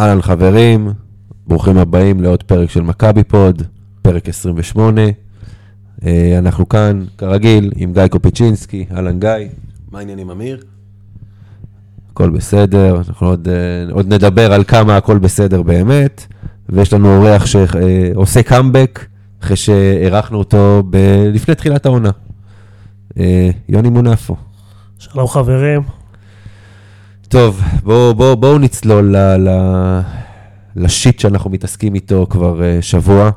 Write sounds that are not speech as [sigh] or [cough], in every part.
אהלן חברים, ברוכים הבאים לעוד פרק של מכבי פוד, פרק 28. אה, אנחנו כאן, כרגיל, עם גיא קופיצ'ינסקי, אהלן גיא, מה העניינים, אמיר? הכל בסדר, אנחנו עוד, אה, עוד נדבר על כמה הכל בסדר באמת, ויש לנו אורח שעושה קאמבק אחרי שאירחנו אותו ב- לפני תחילת העונה. אה, יוני מונפו. שלום חברים, טוב, בואו בוא, בוא נצלול ל, ל, לשיט שאנחנו מתעסקים איתו כבר uh, שבוע,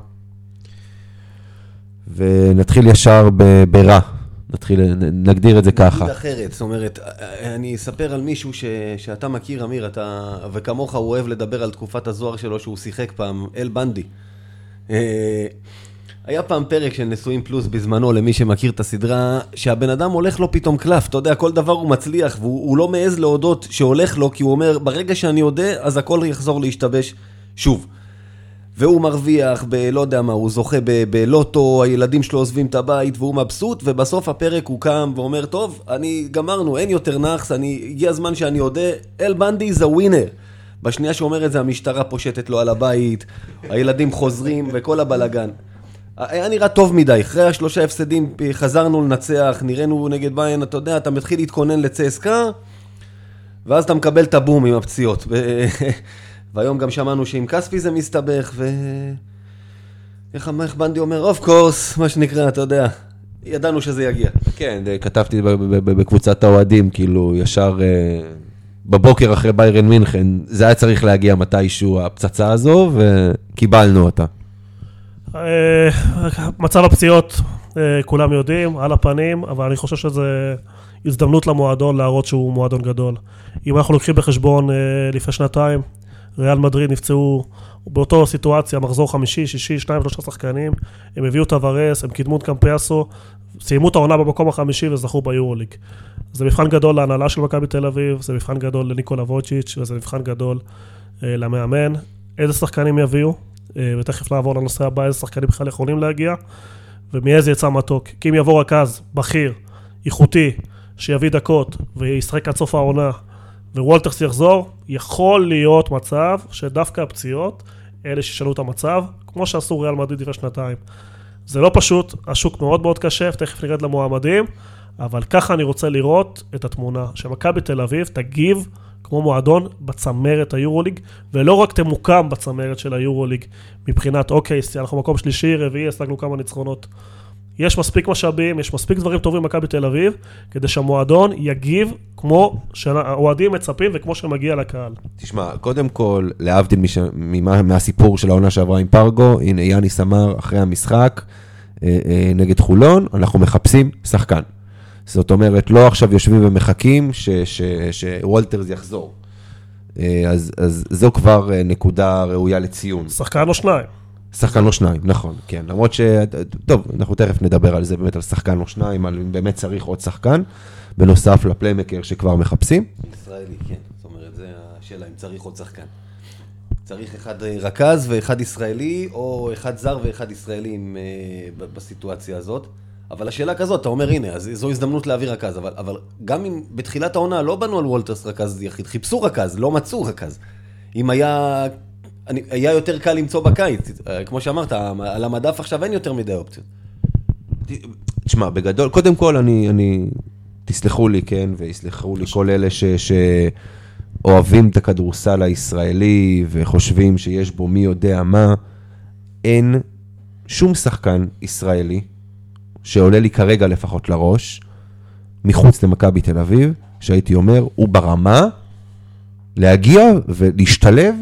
ונתחיל ישר ב, ברע. נתחיל, נגדיר את זה ככה. נגיד אחרת, זאת אומרת, אני אספר על מישהו ש, שאתה מכיר, אמיר, אתה, וכמוך הוא אוהב לדבר על תקופת הזוהר שלו שהוא שיחק פעם, אל בנדי. היה פעם פרק של נשואים פלוס בזמנו, למי שמכיר את הסדרה, שהבן אדם הולך לו פתאום קלף, אתה יודע, כל דבר הוא מצליח, והוא הוא לא מעז להודות שהולך לו, כי הוא אומר, ברגע שאני אודה, אז הכל יחזור להשתבש שוב. והוא מרוויח ב... לא יודע מה, הוא זוכה ב- בלוטו, הילדים שלו עוזבים את הבית והוא מבסוט, ובסוף הפרק הוא קם ואומר, טוב, אני, גמרנו, אין יותר נאחס, אני, הגיע הזמן שאני אודה, אל בנדי זה ווינר. בשנייה שהוא אומר את זה, המשטרה פושטת לו על הבית, הילדים חוזרים וכל הבלגן. היה נראה טוב מדי, אחרי השלושה הפסדים חזרנו לנצח, נראינו נגד ביין, אתה יודע, אתה מתחיל להתכונן לצסקה, ואז אתה מקבל את הבום עם הפציעות. [laughs] והיום גם שמענו שעם כספי זה מסתבך, ו... איך איך בנדי אומר, אוף קורס, מה שנקרא, אתה יודע. ידענו שזה יגיע. כן, כתבתי בקבוצת האוהדים, כאילו, ישר אה, בבוקר אחרי ביירן מינכן, זה היה צריך להגיע מתישהו, הפצצה הזו, וקיבלנו אותה. אה, מצב הפציעות, אה, כולם יודעים, על הפנים, אבל אני חושב שזה הזדמנות למועדון להראות שהוא מועדון גדול. אם אנחנו לוקחים בחשבון אה, לפני שנתיים, ריאל מדריד נפצעו באותו סיטואציה, מחזור חמישי, שישי, שניים, שלושה שחקנים, הם הביאו את הוורס, הם קידמו את קמפיאסו, סיימו את העונה במקום החמישי וזכו ביורוליג. זה מבחן גדול להנהלה של מכבי תל אביב, זה מבחן גדול לניקולה וויצ'יץ' וזה מבחן גדול אה, למאמן. איזה שחקנים יביאו, ותכף נעבור לנושא הבא, איזה שחקנים בכלל יכולים להגיע, ומאיזה יצא מתוק. כי אם יבוא רכז, בכיר, איכותי, שיביא דקות וישחק עד סוף העונה, ווולטרס יחזור, יכול להיות מצב שדווקא הפציעות, אלה שישנו את המצב, כמו שעשו ריאל מדריד לפני שנתיים. זה לא פשוט, השוק מאוד מאוד קשה, תכף נרד למועמדים, אבל ככה אני רוצה לראות את התמונה, שמכבי תל אביב תגיב כמו מועדון בצמרת היורוליג, ולא רק תמוקם בצמרת של היורוליג, מבחינת אוקיי, אנחנו מקום שלישי, רביעי, השגנו כמה ניצחונות. יש מספיק משאבים, יש מספיק דברים טובים במכבי תל אביב, כדי שהמועדון יגיב כמו שהאוהדים מצפים וכמו שמגיע לקהל. תשמע, קודם כל, להבדיל מש... ממה, מהסיפור של העונה שעברה עם פרגו, הנה יאניס אמר אחרי המשחק אה, אה, נגד חולון, אנחנו מחפשים שחקן. זאת אומרת, לא עכשיו יושבים ומחכים ש, ש, שוולטרס יחזור. אה, אז, אז זו כבר אה, נקודה ראויה לציון. שחקן או שניים. שחקן או שניים, נכון, כן. למרות ש... טוב, אנחנו תכף נדבר על זה, באמת על שחקן או שניים, על אם באמת צריך עוד שחקן, בנוסף לפליימקר שכבר מחפשים. ישראלי, כן. זאת אומרת, זה השאלה אם צריך עוד שחקן. צריך אחד אה, רכז ואחד ישראלי, או אחד זר ואחד ישראלי עם, ב- בסיטואציה הזאת. אבל השאלה כזאת, אתה אומר, הנה, אז זו הזדמנות להביא רכז, אבל, אבל גם אם בתחילת העונה לא בנו על וולטרס רכז יחיד, חיפשו רכז, לא מצאו רכז. אם היה, אני, היה יותר קל למצוא בקיץ, אה, כמו שאמרת, על המדף עכשיו אין יותר מדי אופציות. תשמע, בגדול, קודם כל, אני, אני, תסלחו לי, כן, ויסלחו לי כל אלה ש, שאוהבים את הכדורסל הישראלי וחושבים שיש בו מי יודע מה, אין שום שחקן ישראלי שעולה לי כרגע לפחות לראש, מחוץ למכבי תל אביב, שהייתי אומר, הוא ברמה להגיע ולהשתלב,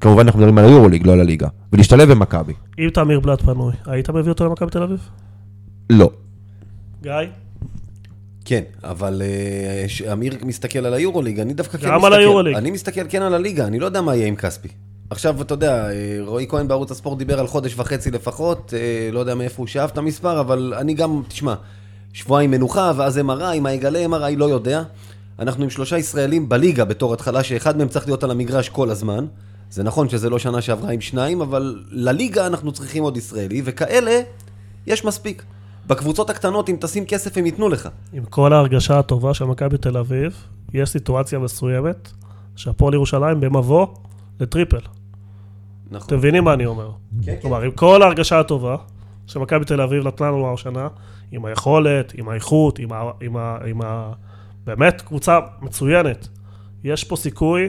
כמובן אנחנו מדברים על היורוליג, לא על הליגה, ולהשתלב במכבי. אם תמיר בלאט פנוי, היית מביא אותו למכבי תל אביב? לא. גיא? כן, אבל אה, אמיר מסתכל על היורוליג, אני דווקא כן גם מסתכל. על היורוליג. אני מסתכל כן על הליגה, אני לא יודע מה יהיה עם כספי. עכשיו, אתה יודע, אה, רועי כהן בערוץ הספורט דיבר על חודש וחצי לפחות, אה, לא יודע מאיפה הוא שאף את המספר, אבל אני גם, תשמע, שבועיים מנוחה, ואז MRI, מה יגלה MRI, לא יודע. אנחנו עם שלושה ישראלים בליגה בתור התחלה, שאחד מהם צריך להיות על המגרש כל הזמן. זה נכון שזה לא שנה שעברה עם שניים, אבל לליגה אנחנו צריכים עוד ישראלי, וכאלה, יש מספיק. בקבוצות הקטנות, אם תשים כסף, הם ייתנו לך. עם כל ההרגשה הטובה של מכבי תל אביב, יש סיטואציה מסוימת שהפועל ירושלים במבוא לטריפל. אתם נכון. מבינים מה אני אומר? כן, כן. כלומר, עם כל ההרגשה הטובה שמכבי תל אביב נתנה לנו השנה, עם היכולת, עם האיכות, עם ה... עם ה, עם ה באמת, קבוצה מצוינת. יש פה סיכוי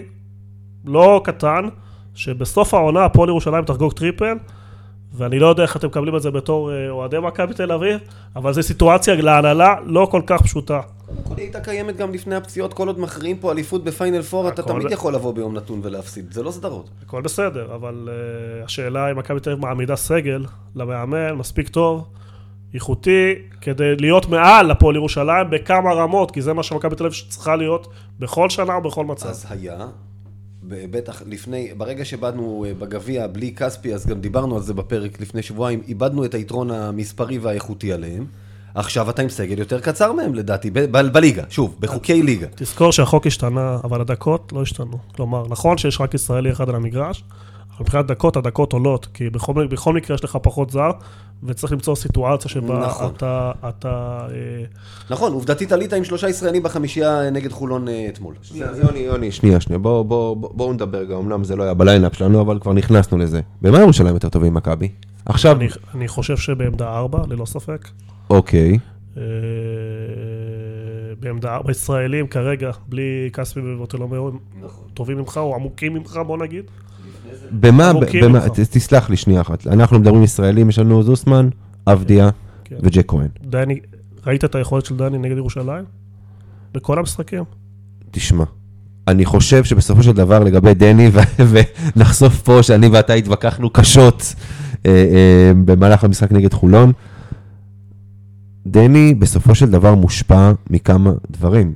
לא קטן, שבסוף העונה הפועל ירושלים תחגוג טריפל, ואני לא יודע איך אתם מקבלים את זה בתור אה, אוהדי מכבי תל אביב, אבל זו סיטואציה להנהלה לא כל כך פשוטה. קודם כל היא הייתה קיימת גם לפני הפציעות, כל עוד מכריעים פה אליפות בפיינל פור, אתה תמיד יכול לבוא ביום נתון ולהפסיד, זה לא סדרות. הכל בסדר, אבל אה, השאלה אם מכבי תל אביב מעמידה סגל למאמן מספיק טוב, איכותי, כדי להיות מעל הפועל ירושלים בכמה רמות, כי זה מה שמכבי תל אביב צריכה להיות בכל שנה ובכל מצב. אז היה, בטח לפני, ברגע שבאנו אה, בגביע בלי כספי, אז גם דיברנו על זה בפרק לפני שבועיים, איבדנו את היתרון המספרי והאיכותי עליהם. עכשיו אתה עם סגל יותר קצר מהם לדעתי, בליגה, שוב, בחוקי ליגה. תזכור שהחוק השתנה, אבל הדקות לא השתנו. כלומר, נכון שיש רק ישראלי אחד על המגרש, מבחינת דקות, הדקות עולות, כי בכל, בכל מקרה יש לך פחות זר, וצריך למצוא סיטואציה שבה נכון. אתה... אתה אה, נכון, עובדתית עלית עם שלושה ישראלים בחמישייה נגד חולון אה, אתמול. אז יוני, יוני, שנייה, שנייה, בואו בוא, בוא, בואו נדבר גם, אמנם זה לא היה בליינאפ שלנו, אבל כבר נכנסנו לזה. במה ירושלים יותר טובים ממכבי? עכשיו, אני, אני חושב שבעמדה 4, ללא ספק. אוקיי, אה, בעמדה 4 ישראלים כרגע, בלי כספי וברטולומיאו, הם טובים ממך או עמוקים ממך, בוא נגיד. במה, במה, תסלח לי שנייה אחת, אנחנו מדברים ישראלים, יש לנו זוסמן, אבדיה כן. וג'ק כהן. דני, ראית את היכולת של דני נגד ירושלים? בכל המשחקים. תשמע, אני חושב שבסופו של דבר לגבי דני, ונחשוף פה שאני ואתה התווכחנו קשות אה, אה, במהלך המשחק נגד חולון, דני בסופו של דבר מושפע מכמה דברים.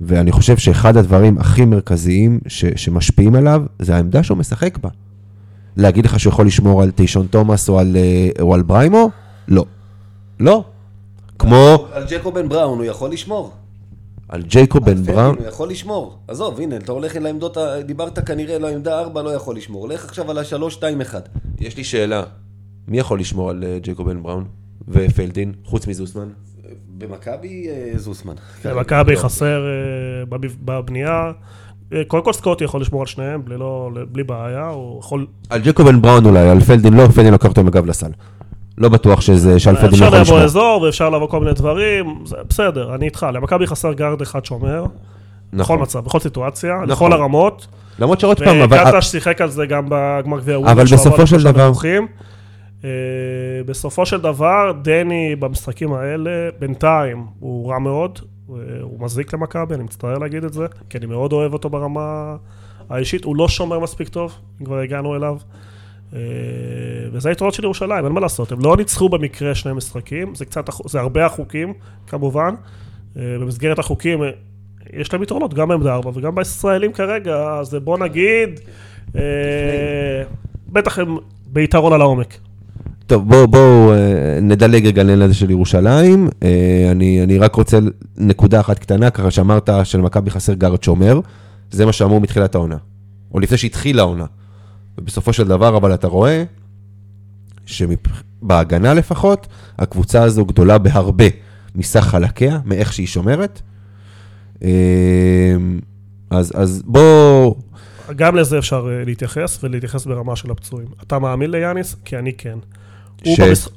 ואני חושב שאחד הדברים הכי מרכזיים ש- שמשפיעים עליו, זה העמדה שהוא משחק בה. להגיד לך שהוא יכול לשמור על טיישון תומאס או על, אה, או על בריימו? לא. לא. כמו על ג'קובן בראון הוא יכול לשמור. על ג'ייקוב על בן בראון. הוא יכול לשמור. עזוב, הנה, אתה הולך לעמדות, ה- דיברת כנראה לעמדה 4, לא יכול לשמור. לך עכשיו על ה-3-2-1. יש לי שאלה, מי יכול לשמור על אה, ג'ייקוב בן בראון ופלדין, חוץ מזוסמן? במכבי אה, זוסמן. במכבי חסר אה, בב- בבנייה. אה, קודם כל סקוטי יכול לשמור על שניהם בלי, לא, בלי בעיה, הוא יכול... על ג'ייקוב בן בראון אולי, על פלדין לא, פלדין לוקח אותו עם הגב לסל. לא בטוח שזה, שעל פלדין לא אפשר יכול לבוא לשמור. אזור ואפשר לבוא כל מיני דברים, זה בסדר, אני איתך, למכבי חסר גארד אחד שומר, בכל נכון. מצב, בכל סיטואציה, נכון. לכל הרמות. למרות שעוד פעם, אבל... וקטש שיחק על זה גם בגמר גביע אבל בסופו של דבר- בסופו של דבר, דני במשחקים האלה, בינתיים, הוא רע מאוד, אה, הוא מזיק למכבי, אני מצטער להגיד את זה, כי אני מאוד אוהב אותו ברמה האישית, הוא לא שומר מספיק טוב, אם כבר הגענו אליו. אה, וזה היתרונות של ירושלים, אין מה לעשות, הם לא ניצחו במקרה שני משחקים, זה קצת, זה הרבה החוקים, כמובן. אה, במסגרת החוקים, אה, יש להם יתרונות, גם בעמדה ארבע וגם בישראלים כרגע, אז בוא נגיד, אה, בטח הם ביתרון על העומק. טוב, בואו בוא, אה, נדלג רגע לעניין הזה של ירושלים. אה, אני, אני רק רוצה נקודה אחת קטנה, ככה שאמרת שלמכבי חסר גארד שומר. זה מה שאמרו מתחילת העונה. או לפני שהתחילה העונה. ובסופו של דבר, אבל אתה רואה שבהגנה לפחות, הקבוצה הזו גדולה בהרבה מסך חלקיה, מאיך שהיא שומרת. אה, אז, אז בואו... גם לזה אפשר להתייחס, ולהתייחס ברמה של הפצועים. אתה מאמין ליאניס? כי אני כן. ש-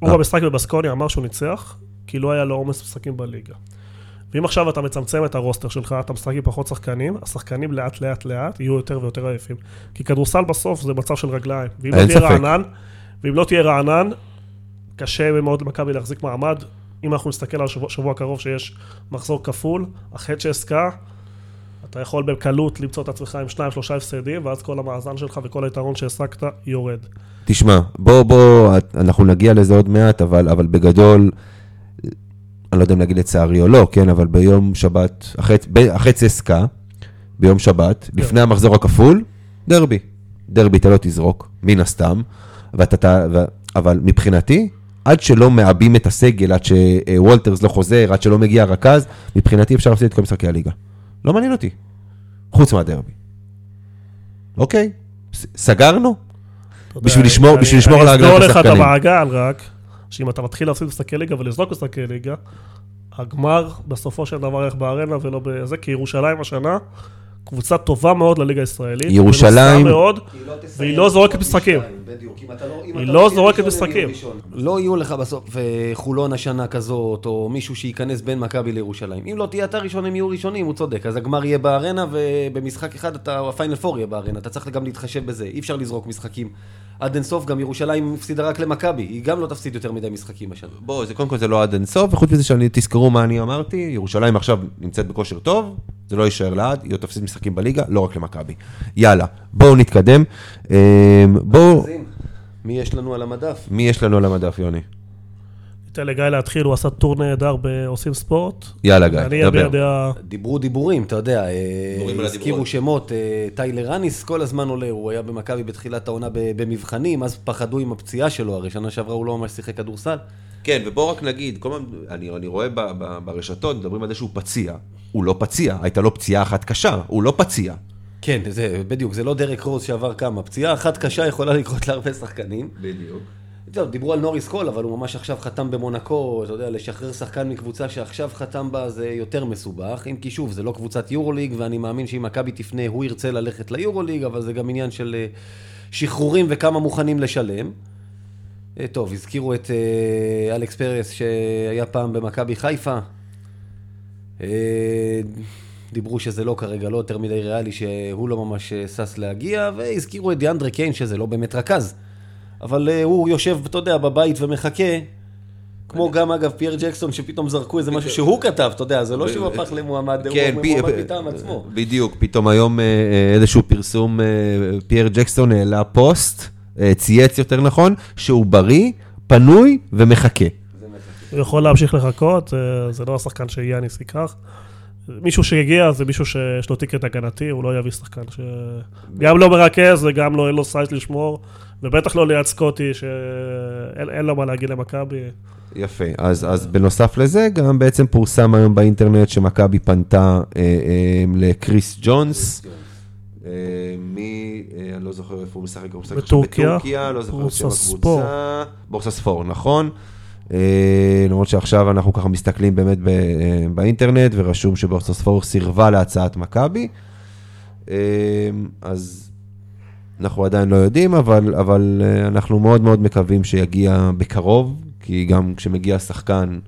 הוא אה. במשחק בבסקוניה אמר שהוא ניצח, כי לא היה לו עומס משחקים בליגה. ואם עכשיו אתה מצמצם את הרוסטר שלך, אתה משחק עם פחות שחקנים, השחקנים לאט לאט לאט יהיו יותר ויותר עייפים. כי כדורסל בסוף זה מצב של רגליים. ואם לא תהיה. רענן, ואם לא תהיה רענן, קשה מאוד למכבי להחזיק מעמד. אם אנחנו נסתכל על שבוע, שבוע הקרוב שיש מחזור כפול, אחרי שעסקה, אתה יכול בקלות למצוא את עצמך עם שניים, שלושה הפסדים, ואז כל המאזן שלך וכל היתרון שהשגת יורד. תשמע, בוא, בוא, אנחנו נגיע לזה עוד מעט, אבל, אבל בגדול, אני לא יודע אם להגיד לצערי או לא, כן, אבל ביום שבת, ב- אחרי צסקה, ביום שבת, כן. לפני המחזור הכפול, דרבי. דרבי אתה לא תזרוק, מן הסתם, ואתה, אבל מבחינתי, עד שלא מעבים את הסגל, עד שוולטרס לא חוזר, עד שלא מגיע רכז, מבחינתי אפשר להפסיד את כל משחקי הליגה. לא מעניין אותי, חוץ מהדרבי. אוקיי, סגרנו? בשביל לשמור- אני- בשביל לשמור על ההגנה אני של אסגור לך את השחקנים. המעגל רק, שאם אתה מתחיל להפסיד משחקי ליגה ולזרוק משחקי ליגה, הגמר בסופו של דבר ילך בארנה ולא בזה, כי ירושלים השנה, קבוצה טובה מאוד לליגה הישראלית. ירושלים- מאוד, והיא לא זורקת משחקים. בדיוק, אם אתה לא... אם היא אתה לא לא זורקת משחקים. לא יהיו לך בסוף אה, חולון השנה כזאת, או מישהו שייכנס בין מכבי לירושלים. אם לא תהיה אתה ראשון, הם יהיו ראשונים, הוא צודק. אז הגמר יהיה בארנה, ובמשחק אחד אתה, הפיינל פור יהיה בארנה. אתה צריך גם להתחשב בזה. אי אפשר לזרוק משחקים עד אינסוף. גם ירושלים הפסידה רק למכבי. היא גם לא תפסיד יותר מדי משחקים השנה. בוא, זה קודם כל זה לא עד אינסוף, וחוץ מזה שאני, תזכרו מה אני אמרתי, ירושלים עכשיו נמצאת בכושר טוב, זה לא יישאר לעד, היא עוד תפסיד משחקים בליגה, לא רק למכבי. יאללה, בואו נתקדם. אה, בואו, מי יש לנו על המדף? מי יש לנו על המדף, יוני? ניתן לגיא להתחיל, הוא עשה טור נהדר בעושים ספורט. יאללה, גיא, אני אביע דבר. דעה, דיברו דיבורים, אתה יודע, אה, דיבורים על הזכירו. שמות, אה, טיילר אניס כל הזמן עולה, הוא היה במכבי בתחילת העונה במבחנים, אז פחדו עם הפציעה שלו, הרי שנה שעברה הוא לא ממש שיחק כדורסל. כן, ובואו רק נגיד, כל הזמן, אני, אני רואה ב, ב, ברשתות, מדברים על זה שהוא פציע. הוא לא פציע, הייתה לו פציעה אחת קשה, הוא לא פציע. כן, זה בדיוק, זה לא דרק רוז שעבר כמה, פציעה אחת קשה יכולה לקרות להרבה שחקנים. בדיוק. טוב, דיברו על נוריס קול, אבל הוא ממש עכשיו חתם במונקו, אתה יודע, לשחרר שחקן מקבוצה שעכשיו חתם בה זה יותר מסובך, אם כי שוב, זה לא קבוצת יורוליג, ואני מאמין שאם מכבי תפנה, הוא ירצה ללכת ליורוליג, אבל זה גם עניין של אה, שחרורים וכמה מוכנים לשלם. אה, טוב, הזכירו את אה, אלכס פרס שהיה פעם במכבי חיפה. דיברו שזה לא כרגע, לא יותר מדי ריאלי, שהוא לא ממש שש להגיע, והזכירו את דיאנדרה קיין, שזה לא באמת רכז. אבל אה, הוא יושב, אתה יודע, בבית ומחכה. כמו גם, אגב, פייר ג'קסון, שפתאום זרקו איזה משהו שהוא כתב, אתה יודע, זה לא שהוא הפך למועמד, כן, הוא פי- מועמד מטעם עצמו. בדיוק, פתאום היום אה, אה, איזשהו פרסום, אה, פייר ג'קסון העלה פוסט, אה, צייץ יותר נכון, שהוא בריא, פנוי ומחכה. הוא יכול להמשיך לחכות, אה, זה לא השחקן שיאניס ייקח. מישהו שהגיע זה מישהו שיש לו ticket הגנתי, הוא לא יביא שחקן ש... גם לא מרכז וגם לא אין לו size לשמור, ובטח לא ליד סקוטי שאין אין לו מה להגיד למכבי. יפה, אז, אז בנוסף לזה, גם בעצם פורסם היום באינטרנט שמכבי פנתה אה, אה, לקריס ג'ונס. אה, מי, אה, אני לא זוכר איפה הוא משחק, הוא משחק בטורקיה. לא זוכר את שם הקבוצה. בורסה ספור, נכון. אה, למרות שעכשיו אנחנו ככה מסתכלים באמת באינטרנט, ורשום שבורסה ספור סירבה להצעת מכבי. אז אנחנו עדיין לא יודעים, אבל, אבל אה, אנחנו מאוד מאוד מקווים שיגיע בקרוב, כי גם כשמגיע שחקן,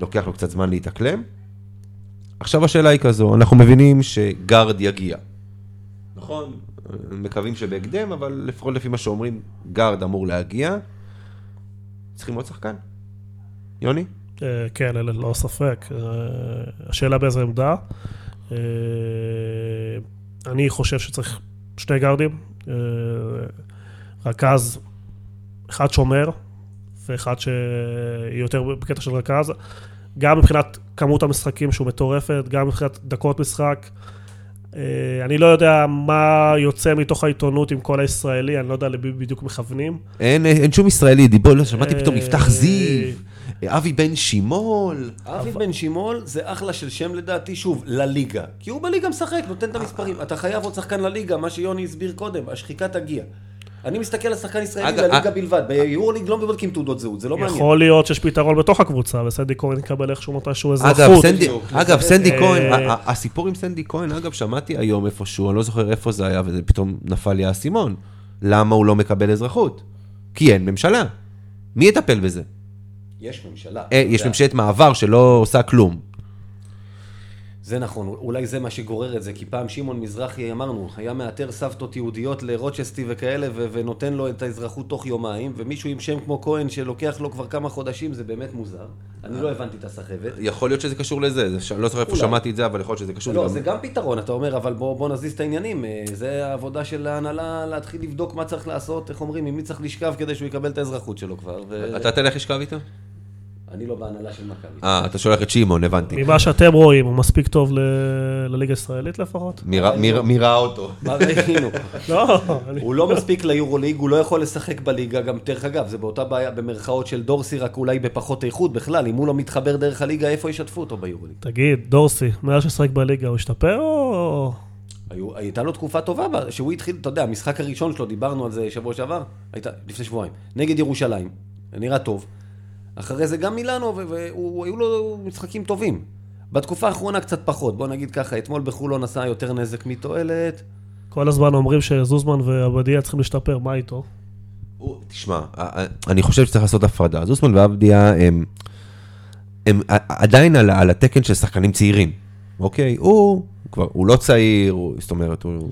לוקח לו קצת זמן להתאקלם. עכשיו השאלה היא כזו, אנחנו מבינים שגארד יגיע. נכון? מקווים שבהקדם, אבל לפחות לפי מה שאומרים, גארד אמור להגיע. צריכים עוד שחקן? יוני? אה, כן, אלה לא ספק. אה, השאלה באיזה עמדה. אני חושב שצריך שני גארדים. אה, רכז, אחד שומר, ואחד שיהיה יותר בקטע של רכז. גם מבחינת כמות המשחקים שהוא מטורפת, גם מבחינת דקות משחק. אה, אני לא יודע מה יוצא מתוך העיתונות עם כל הישראלי, אני לא יודע למי בדיוק מכוונים. אין, אין שום ישראלי, דיבור, לא, שמעתי פתאום אה, יפתח זיו, אבי בן שימול. אבי בן שימול זה אחלה של שם לדעתי, שוב, לליגה. כי הוא בליגה משחק, נותן את המספרים. אתה חייב עוד שחקן לליגה, מה שיוני הסביר קודם, השחיקה תגיע. אני מסתכל על שחקן ישראלי לליגה אה- בלבד. ביורוליג לא בודקים תעודות זהות, זה לא מעניין. יכול להיות שיש פתרון בתוך הקבוצה, וסנדי כהן יקבל איכשהו מתישהו אזרחות. אגב, סנדי אה, כהן, הסיפור עם סנדי כהן, אגב, שמעתי היום איפשהו, אני לא זוכר איפה זה היה, ופתאום נפל לי האסימון. למה הוא לא מקבל אזרחות? כי אין ממשלה. מי יטפל בזה? יש ממשלה. אה, יש. ממשלת מעבר שלא עושה כלום. זה נכון, אולי זה מה שגורר את זה, כי פעם שמעון מזרחי, אמרנו, היה מאתר סבתות יהודיות לרוצ'סטי וכאלה, ו- ונותן לו את האזרחות תוך יומיים, ומישהו עם שם כמו כהן שלוקח לו כבר כמה חודשים, זה באמת מוזר. אני לא הבנתי את הסחבת. יכול להיות שזה קשור לזה, זה ש- לא זוכר איפה. שמעתי את זה, אבל יכול להיות שזה קשור לא, גם- זה גם פתרון, אתה אומר, אבל בוא, בוא נזיז את העניינים. אה, זה העבודה של ההנהלה להתחיל לבדוק מה צריך לעשות, איך אומרים, עם מי צריך לשכב כדי שהוא יקבל את האזרחות שלו כבר. ו... אתה תלך לשכב איתו? אני לא בהנהלה של מכבי. אה, אתה שולח את שמעון, הבנתי. ממה שאתם רואים, הוא מספיק טוב ל- לליגה הישראלית לפחות? מי רא- מי רא- מי ראה אותו? מה ראינו? לא. הוא לא מספיק ליורוליג, הוא לא יכול לשחק בליגה, גם דרך אגב, זה באותה בעיה במרכאות של דורסי, רק אולי בפחות איכות בכלל, אם הוא לא מתחבר דרך הליגה, איפה ישתפו אותו ביורוליג? תגיד, דורסי, מאז ששחק בליגה הוא השתפר או... היו, הייתה לו תקופה טובה, בה- שהוא התחיל, אתה יודע, המשחק הראשון שלו, דיברנו על זה שבוע שעבר, הייתה, לפני שבועיים, נגד ירושלים, נראה טוב. אחרי זה גם מילאנו, והיו לו משחקים טובים. בתקופה האחרונה קצת פחות, בוא נגיד ככה, אתמול בחולון עשה יותר נזק מתועלת. כל הזמן אומרים שזוזמן ועבדיה צריכים להשתפר, מה איתו? הוא- תשמע, אני חושב שצריך לעשות הפרדה. זוסמן ועבדיה הם, הם עדיין על, על התקן של שחקנים צעירים, אוקיי? הוא כבר, הוא לא צעיר, הוא, זאת אומרת, הוא,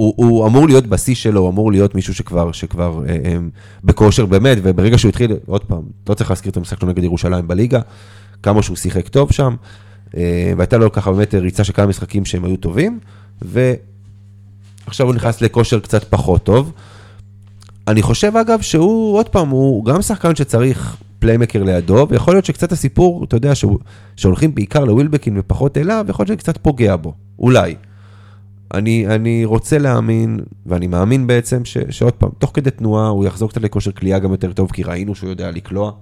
הוא, הוא אמור להיות בשיא שלו, הוא אמור להיות מישהו שכבר, שכבר אה, אה, בכושר באמת, וברגע שהוא התחיל, עוד פעם, לא צריך להזכיר את המשחק שלו נגד ירושלים בליגה, כמה שהוא שיחק טוב שם, אה, והייתה לו ככה באמת ריצה של כמה משחקים שהם היו טובים, ועכשיו הוא נכנס לכושר קצת פחות טוב. אני חושב אגב שהוא, עוד פעם, הוא גם שחקן שצריך פליימקר לידו, ויכול להיות שקצת הסיפור, אתה יודע, שהוא- שהולכים בעיקר לווילבקין ופחות אליו, יכול להיות שקצת פוגע בו, אולי. אני, אני רוצה להאמין, ואני מאמין בעצם, ש, שעוד פעם, תוך כדי תנועה הוא יחזור קצת לכושר כליאה גם יותר טוב, כי ראינו שהוא יודע לקלוע.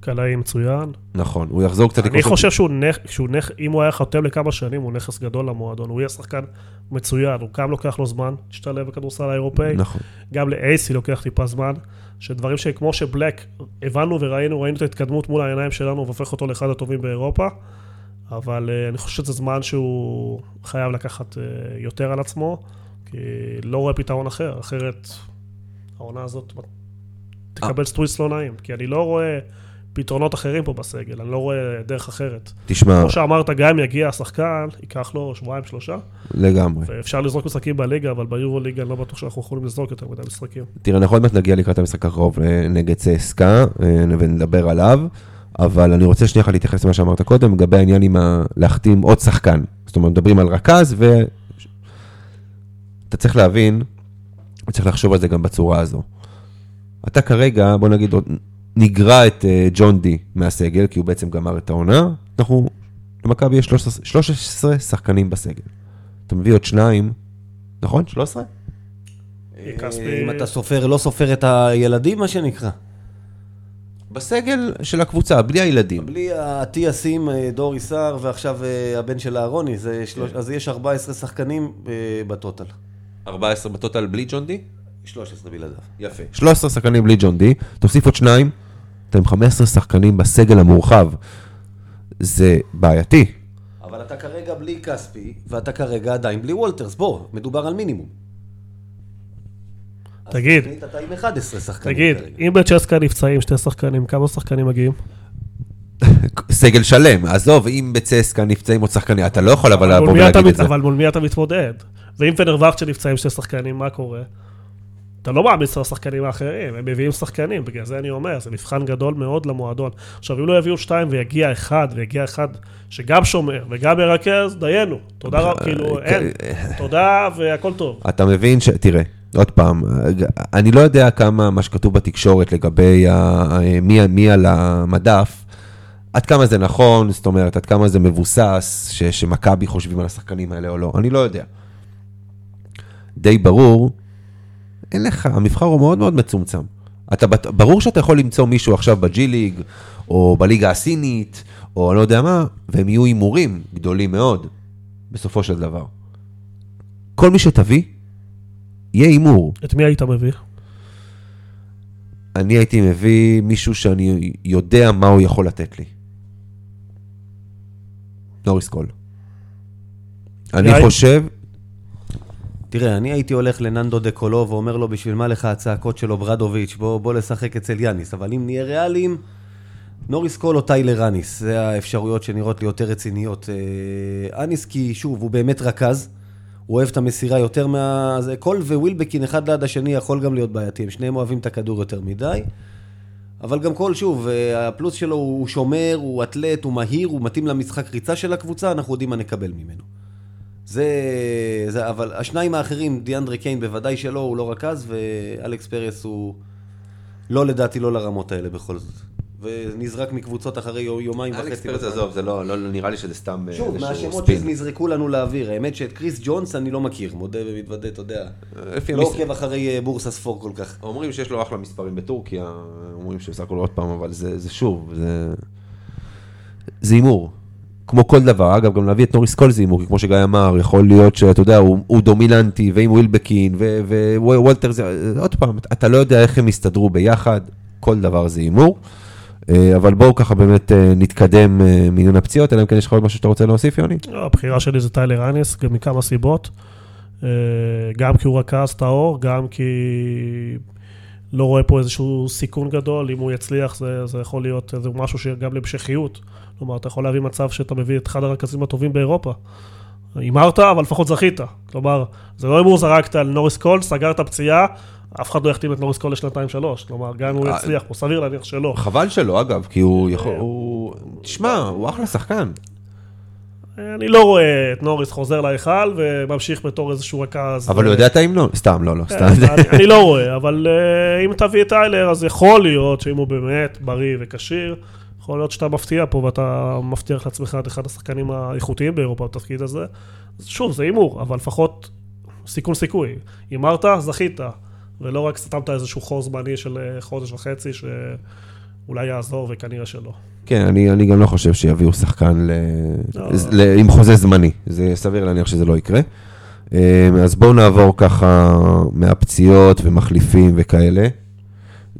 קלעי מצוין. נכון, הוא יחזור קצת אני חושב שהוא נכ... שהוא נכ... אם הוא היה חותם לכמה שנים, הוא נכס גדול למועדון. הוא יהיה שחקן מצוין, הוא גם לוקח לו זמן, להשתלב בכדורסל האירופאי. נכון. גם לאייסי לוקח טיפה זמן. שדברים שכמו שבלק, הבנו וראינו, ראינו את ההתקדמות מול העיניים שלנו, והופך אותו לאחד הטובים באירופה. אבל uh, אני חושב שזה זמן שהוא חייב לקחת uh, יותר על עצמו, כי לא רואה פתרון אחר, אחרת העונה הזאת תקבל סטוויסט לא נעים. כי אני לא רואה פתרונות אחרים פה בסגל, אני לא רואה דרך אחרת. תשמע, כמו שאמרת, גם אם יגיע השחקן, ייקח לו שבועיים, שלושה, לגמרי. ואפשר לזרוק משחקים בליגה, אבל ביורו ליגה אני לא בטוח שאנחנו יכולים לזרוק יותר מדי משחקים. תראה, אנחנו עוד מעט נגיע לקראת המשחק הקרוב אה, נגד צסקה, אה, ונדבר עליו, אבל אני רוצה שנייה אחת להתייחס למה שאמרת קודם, לגבי העניין עם ה... להחתים עוד שחקן. זאת אומרת, מדברים על רכז, ו... אתה צריך להבין, וצריך לחשוב על זה גם בצורה הזו. אתה כרגע, בוא נגיד, נגרע את אה, ג'ון די מהסגל, כי הוא בעצם גמר את העונה. אנחנו, למכבי יש 13, 13 שחקנים בסגל. אתה מביא עוד שניים, נכון? 13? כספי- אם אתה סופר, לא סופר את הילדים, מה שנקרא. בסגל של הקבוצה, בלי הילדים. בלי האטיאסים, אה, דורי סער, ועכשיו אה, הבן של אהרוני, שלוש- אז יש 14 שחקנים אה, בטוטל. 14 בטוטל בלי ג'ון די? 13 בלעדיו. יפה. 13 שחקנים בלי ג'ון די, תוסיף עוד שניים, אתם עם 15 שחקנים בסגל המורחב. זה בעייתי. אבל אתה כרגע בלי כספי, ואתה כרגע עדיין בלי וולטרס. בוא, מדובר על מינימום. תגיד. אתה עם 11 שחקנים תגיד. אם בצ'סקה נפצעים שתי שחקנים, כמה שחקנים מגיעים? [laughs] סגל שלם, עזוב, אם בצסקה נפצעים עוד שחקנים, אתה לא יכול אבל לבוא ולהגיד את זה. אבל מול מי אתה מתמודד? ואם פנרווחצ'ה נפצעים שתי שחקנים, מה קורה? אתה לא מעמיס על השחקנים האחרים, הם מביאים שחקנים, בגלל זה אני אומר, זה מבחן גדול מאוד למועדון. עכשיו, אם לא יביאו שתיים ויגיע אחד, ויגיע אחד שגם שומר וגם מרכז, דיינו. תודה רבה, כאילו, אין. תודה והכל טוב. אתה מבין ש... תראה, עוד פעם, אני לא יודע כמה מה שכתוב בתקשורת לגבי ה... מי, מי על המדף, עד כמה זה נכון, זאת אומרת, עד כמה זה מבוסס, ש... שמכבי חושבים על השחקנים האלה או לא, אני לא יודע. די ברור, אין לך, המבחר הוא מאוד מאוד מצומצם. אתה, ברור שאתה יכול למצוא מישהו עכשיו בג'י ליג, או בליגה הסינית, או אני לא יודע מה, והם יהיו הימורים גדולים מאוד, בסופו של דבר. כל מי שתביא, יהיה הימור. את מי היית מביא? אני הייתי מביא מישהו שאני יודע מה הוא יכול לתת לי. נוריס קול. אני? חושב, תראה, אני הייתי הולך לננדו דה קולו ואומר לו, בשביל מה לך הצעקות של אוברדוביץ', בוא, בוא לשחק אצל יאניס. אבל אם נהיה ריאליים, נוריס קול או טיילר אניס, זה האפשרויות שנראות לי יותר רציניות. אה, אניס כי, שוב, הוא באמת רכז, הוא אוהב את המסירה יותר מה... זה, קול ווילבקין אחד ליד השני יכול גם להיות בעייתי, הם שניהם אוהבים את הכדור יותר מדי. אבל גם קול, שוב, אה, הפלוס שלו הוא שומר, הוא אתלט, הוא מהיר, הוא מתאים למשחק ריצה של הקבוצה, אנחנו יודעים מה נקבל ממנו. זה, זה, אבל השניים האחרים, דיאנדרי קיין בוודאי שלא, הוא לא רכז, ואלכס פרס הוא לא לדעתי לא לרמות האלה בכל זאת. ונזרק מקבוצות אחרי יומיים אלכס וחצי. פרץ, בזמן. עזוב, זה לא, לא נראה לי שזה סתם אה, שוב, איזשהו מהשמות ספין. שנזרקו לנו לאוויר, האמת שאת קריס ג'ונס אני לא מכיר, מודה ומתוודה, אתה יודע. לא עוקב אחרי אה, בורסה ספור כל כך. אומרים שיש לו אחלה מספרים בטורקיה, אומרים שבסך הכל עוד פעם, אבל זה, זה שוב, זה... זה הימור. כמו כל דבר, אגב, גם להביא את נוריס קול זה הימור, כמו שגיא אמר, יכול להיות שאתה יודע, הוא, הוא דומיננטי, ועם ווילבקין, ווולטר, זה, עוד פעם, אתה לא יודע איך הם יסתדרו ביחד, כל דבר זה הימור. אה, אבל בואו ככה באמת אה, נתקדם אה, מעניין הפציעות, אלא אם כן יש לך עוד משהו שאתה רוצה להוסיף, יוני? לא, הבחירה שלי זה טיילר אניס, מכמה סיבות. גם כי הוא רכז טהור, גם כי לא רואה פה איזשהו סיכון גדול, אם הוא יצליח זה, זה יכול להיות איזה משהו שגם להמשכיות. כלומר, אתה יכול להביא מצב שאתה מביא את אחד הרכזים הטובים באירופה. הימרת, אבל לפחות זכית. כלומר, זה לא הימור זרקת על נוריס קול, סגרת פציעה, אף אחד לא יחתים את נוריס קול לשנתיים-שלוש. כלומר, גם אם הוא אה, יצליח, פה סביר להניח שלא. חבל שלא, אגב, כי הוא יכול... הוא... תשמע, הוא אחלה שחקן. אני לא רואה את נוריס חוזר להיכל וממשיך בתור איזשהו רכז. אבל הוא יודע את ההמנון. סתם, לא, לא, סתם. אני- אני לא רואה, אבל אה, אם תביא את טיילר, אז יכול להיות שאם הוא באמת בריא וכשיר, יכול להיות שאתה מפתיע פה ואתה מבטיח לעצמך את אחד השחקנים האיכותיים באירופה בתפקיד הזה. שוב, זה הימור, אבל לפחות סיכון סיכוי. הימרת, זכית, ולא רק סתמת איזשהו חור זמני של אה, חודש וחצי שאולי יעזור וכנראה שלא. כן, אני, אני גם לא חושב שיביאו שחקן ל... לא. ל... עם חוזה זמני. זה סביר להניח שזה לא יקרה. אה, אז בואו נעבור ככה מהפציעות ומחליפים וכאלה.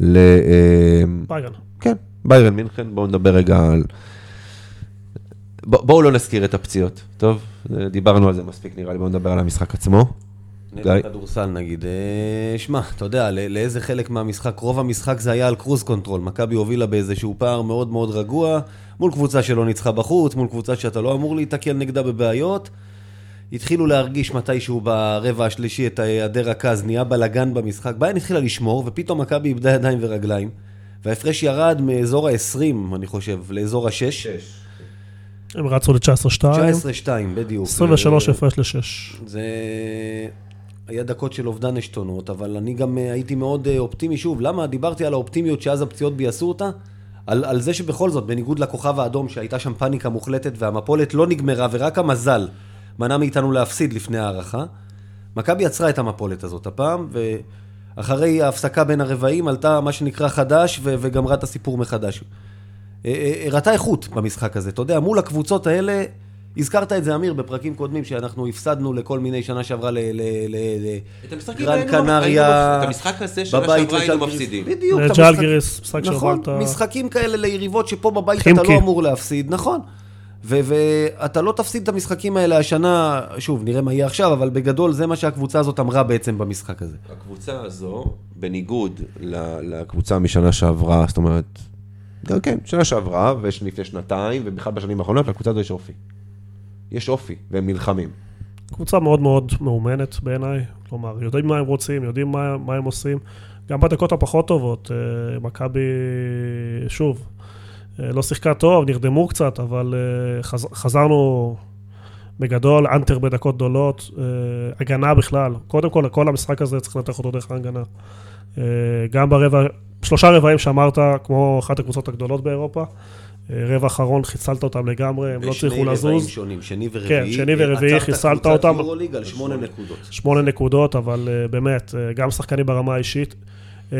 ל... אה, ביירן. כן, ביירן מינכן, בואו נדבר רגע על... בואו לא נזכיר את הפציעות, טוב? דיברנו על זה מספיק נראה לי, בואו נדבר על המשחק עצמו. גיא? נגד כדורסל נגיד. אה, שמע, אתה יודע, לא- לאיזה חלק מהמשחק, רוב המשחק זה היה על cruise control. מכבי הובילה באיזשהו פער מאוד מאוד רגוע, מול קבוצה שלא ניצחה בחוץ, מול קבוצה שאתה לא אמור להיתקל נגדה בבעיות. התחילו להרגיש מתישהו ברבע השלישי את היעדר רכז, נהיה בלאגן במשחק. ביירן התחילה לשמור, ופתאום מכבי איבדה ידיים ורגליים. וההפרש ירד מאזור ה-20, אני חושב, לאזור ה-6. הם רצו ל-19-2, 19-2, בדיוק. 23 אה, הפרש ל-6. זה... היה דקות של אובדן עשתונות, אבל אני גם אה, הייתי מאוד אה, אופטימי. שוב, למה? דיברתי על האופטימיות שאז הפציעות ביאסו אותה. על, על זה שבכל זאת, בניגוד לכוכב האדום, שהייתה שם פאניקה מוחלטת והמפולת לא נגמרה, ורק המזל מנע מאיתנו להפסיד לפני ההערכה, מכבי עצרה את המפולת הזאת הפעם, ואחרי ההפסקה בין הרבעים עלתה מה שנקרא חדש, ו- וגמרה את הסיפור מחדש. אה, הראתה איכות במשחק הזה. אתה יודע, מול הקבוצות האלה, הזכרת את זה, אמיר, בפרקים קודמים, שאנחנו הפסדנו לכל מיני שנה שעברה ל... ל, ל, ל את המשחקים גרן היינו- קנריה, את המשחק הזה שנה שעברה היינו. מפסידים. בדיוק. המשחק- משחק נכון, שהובלת. משחקים כאלה ליריבות שפה בבית אתה. לא אמור להפסיד, נכון. ו- ואתה לא תפסיד את המשחקים האלה השנה, שוב, נראה מה יהיה עכשיו, אבל בגדול זה מה שהקבוצה הזאת אמרה בעצם במשחק הזה. הקבוצה הזו, בניגוד ל- לקבוצה משנה שעברה, זאת אומרת, גם כן, שנה שעברה, ולפני שנתיים, ובכלל בשנים האחרונות, לקבוצה הזו יש אופי. יש אופי, והם נלחמים. קבוצה מאוד מאוד מאומנת בעיניי, כלומר, יודעים מה הם רוצים, יודעים מה, מה הם עושים. גם בדקות הפחות טובות, אה, מכבי, שוב, אה, לא שיחקה טוב, נרדמו קצת, אבל אה, חז, חזרנו בגדול, אנטר בדקות גדולות, הגנה בכלל. קודם כל, כל המשחק הזה צריך לנתח אותו דרך ההגנה. גם ברבע, שלושה רבעים שאמרת, כמו אחת הקבוצות הגדולות באירופה. אה, רבע אחרון חיסלת אותם לגמרי, הם לא בשני הצליחו רבעים לזוז. שונים, שני ורביעי. שני ורביעי, עצרת חיסלת אותם. יורוליג על שמונה נקודות. שמונה נקודות, אבל uh, באמת, uh, גם שחקנים ברמה האישית. Uh,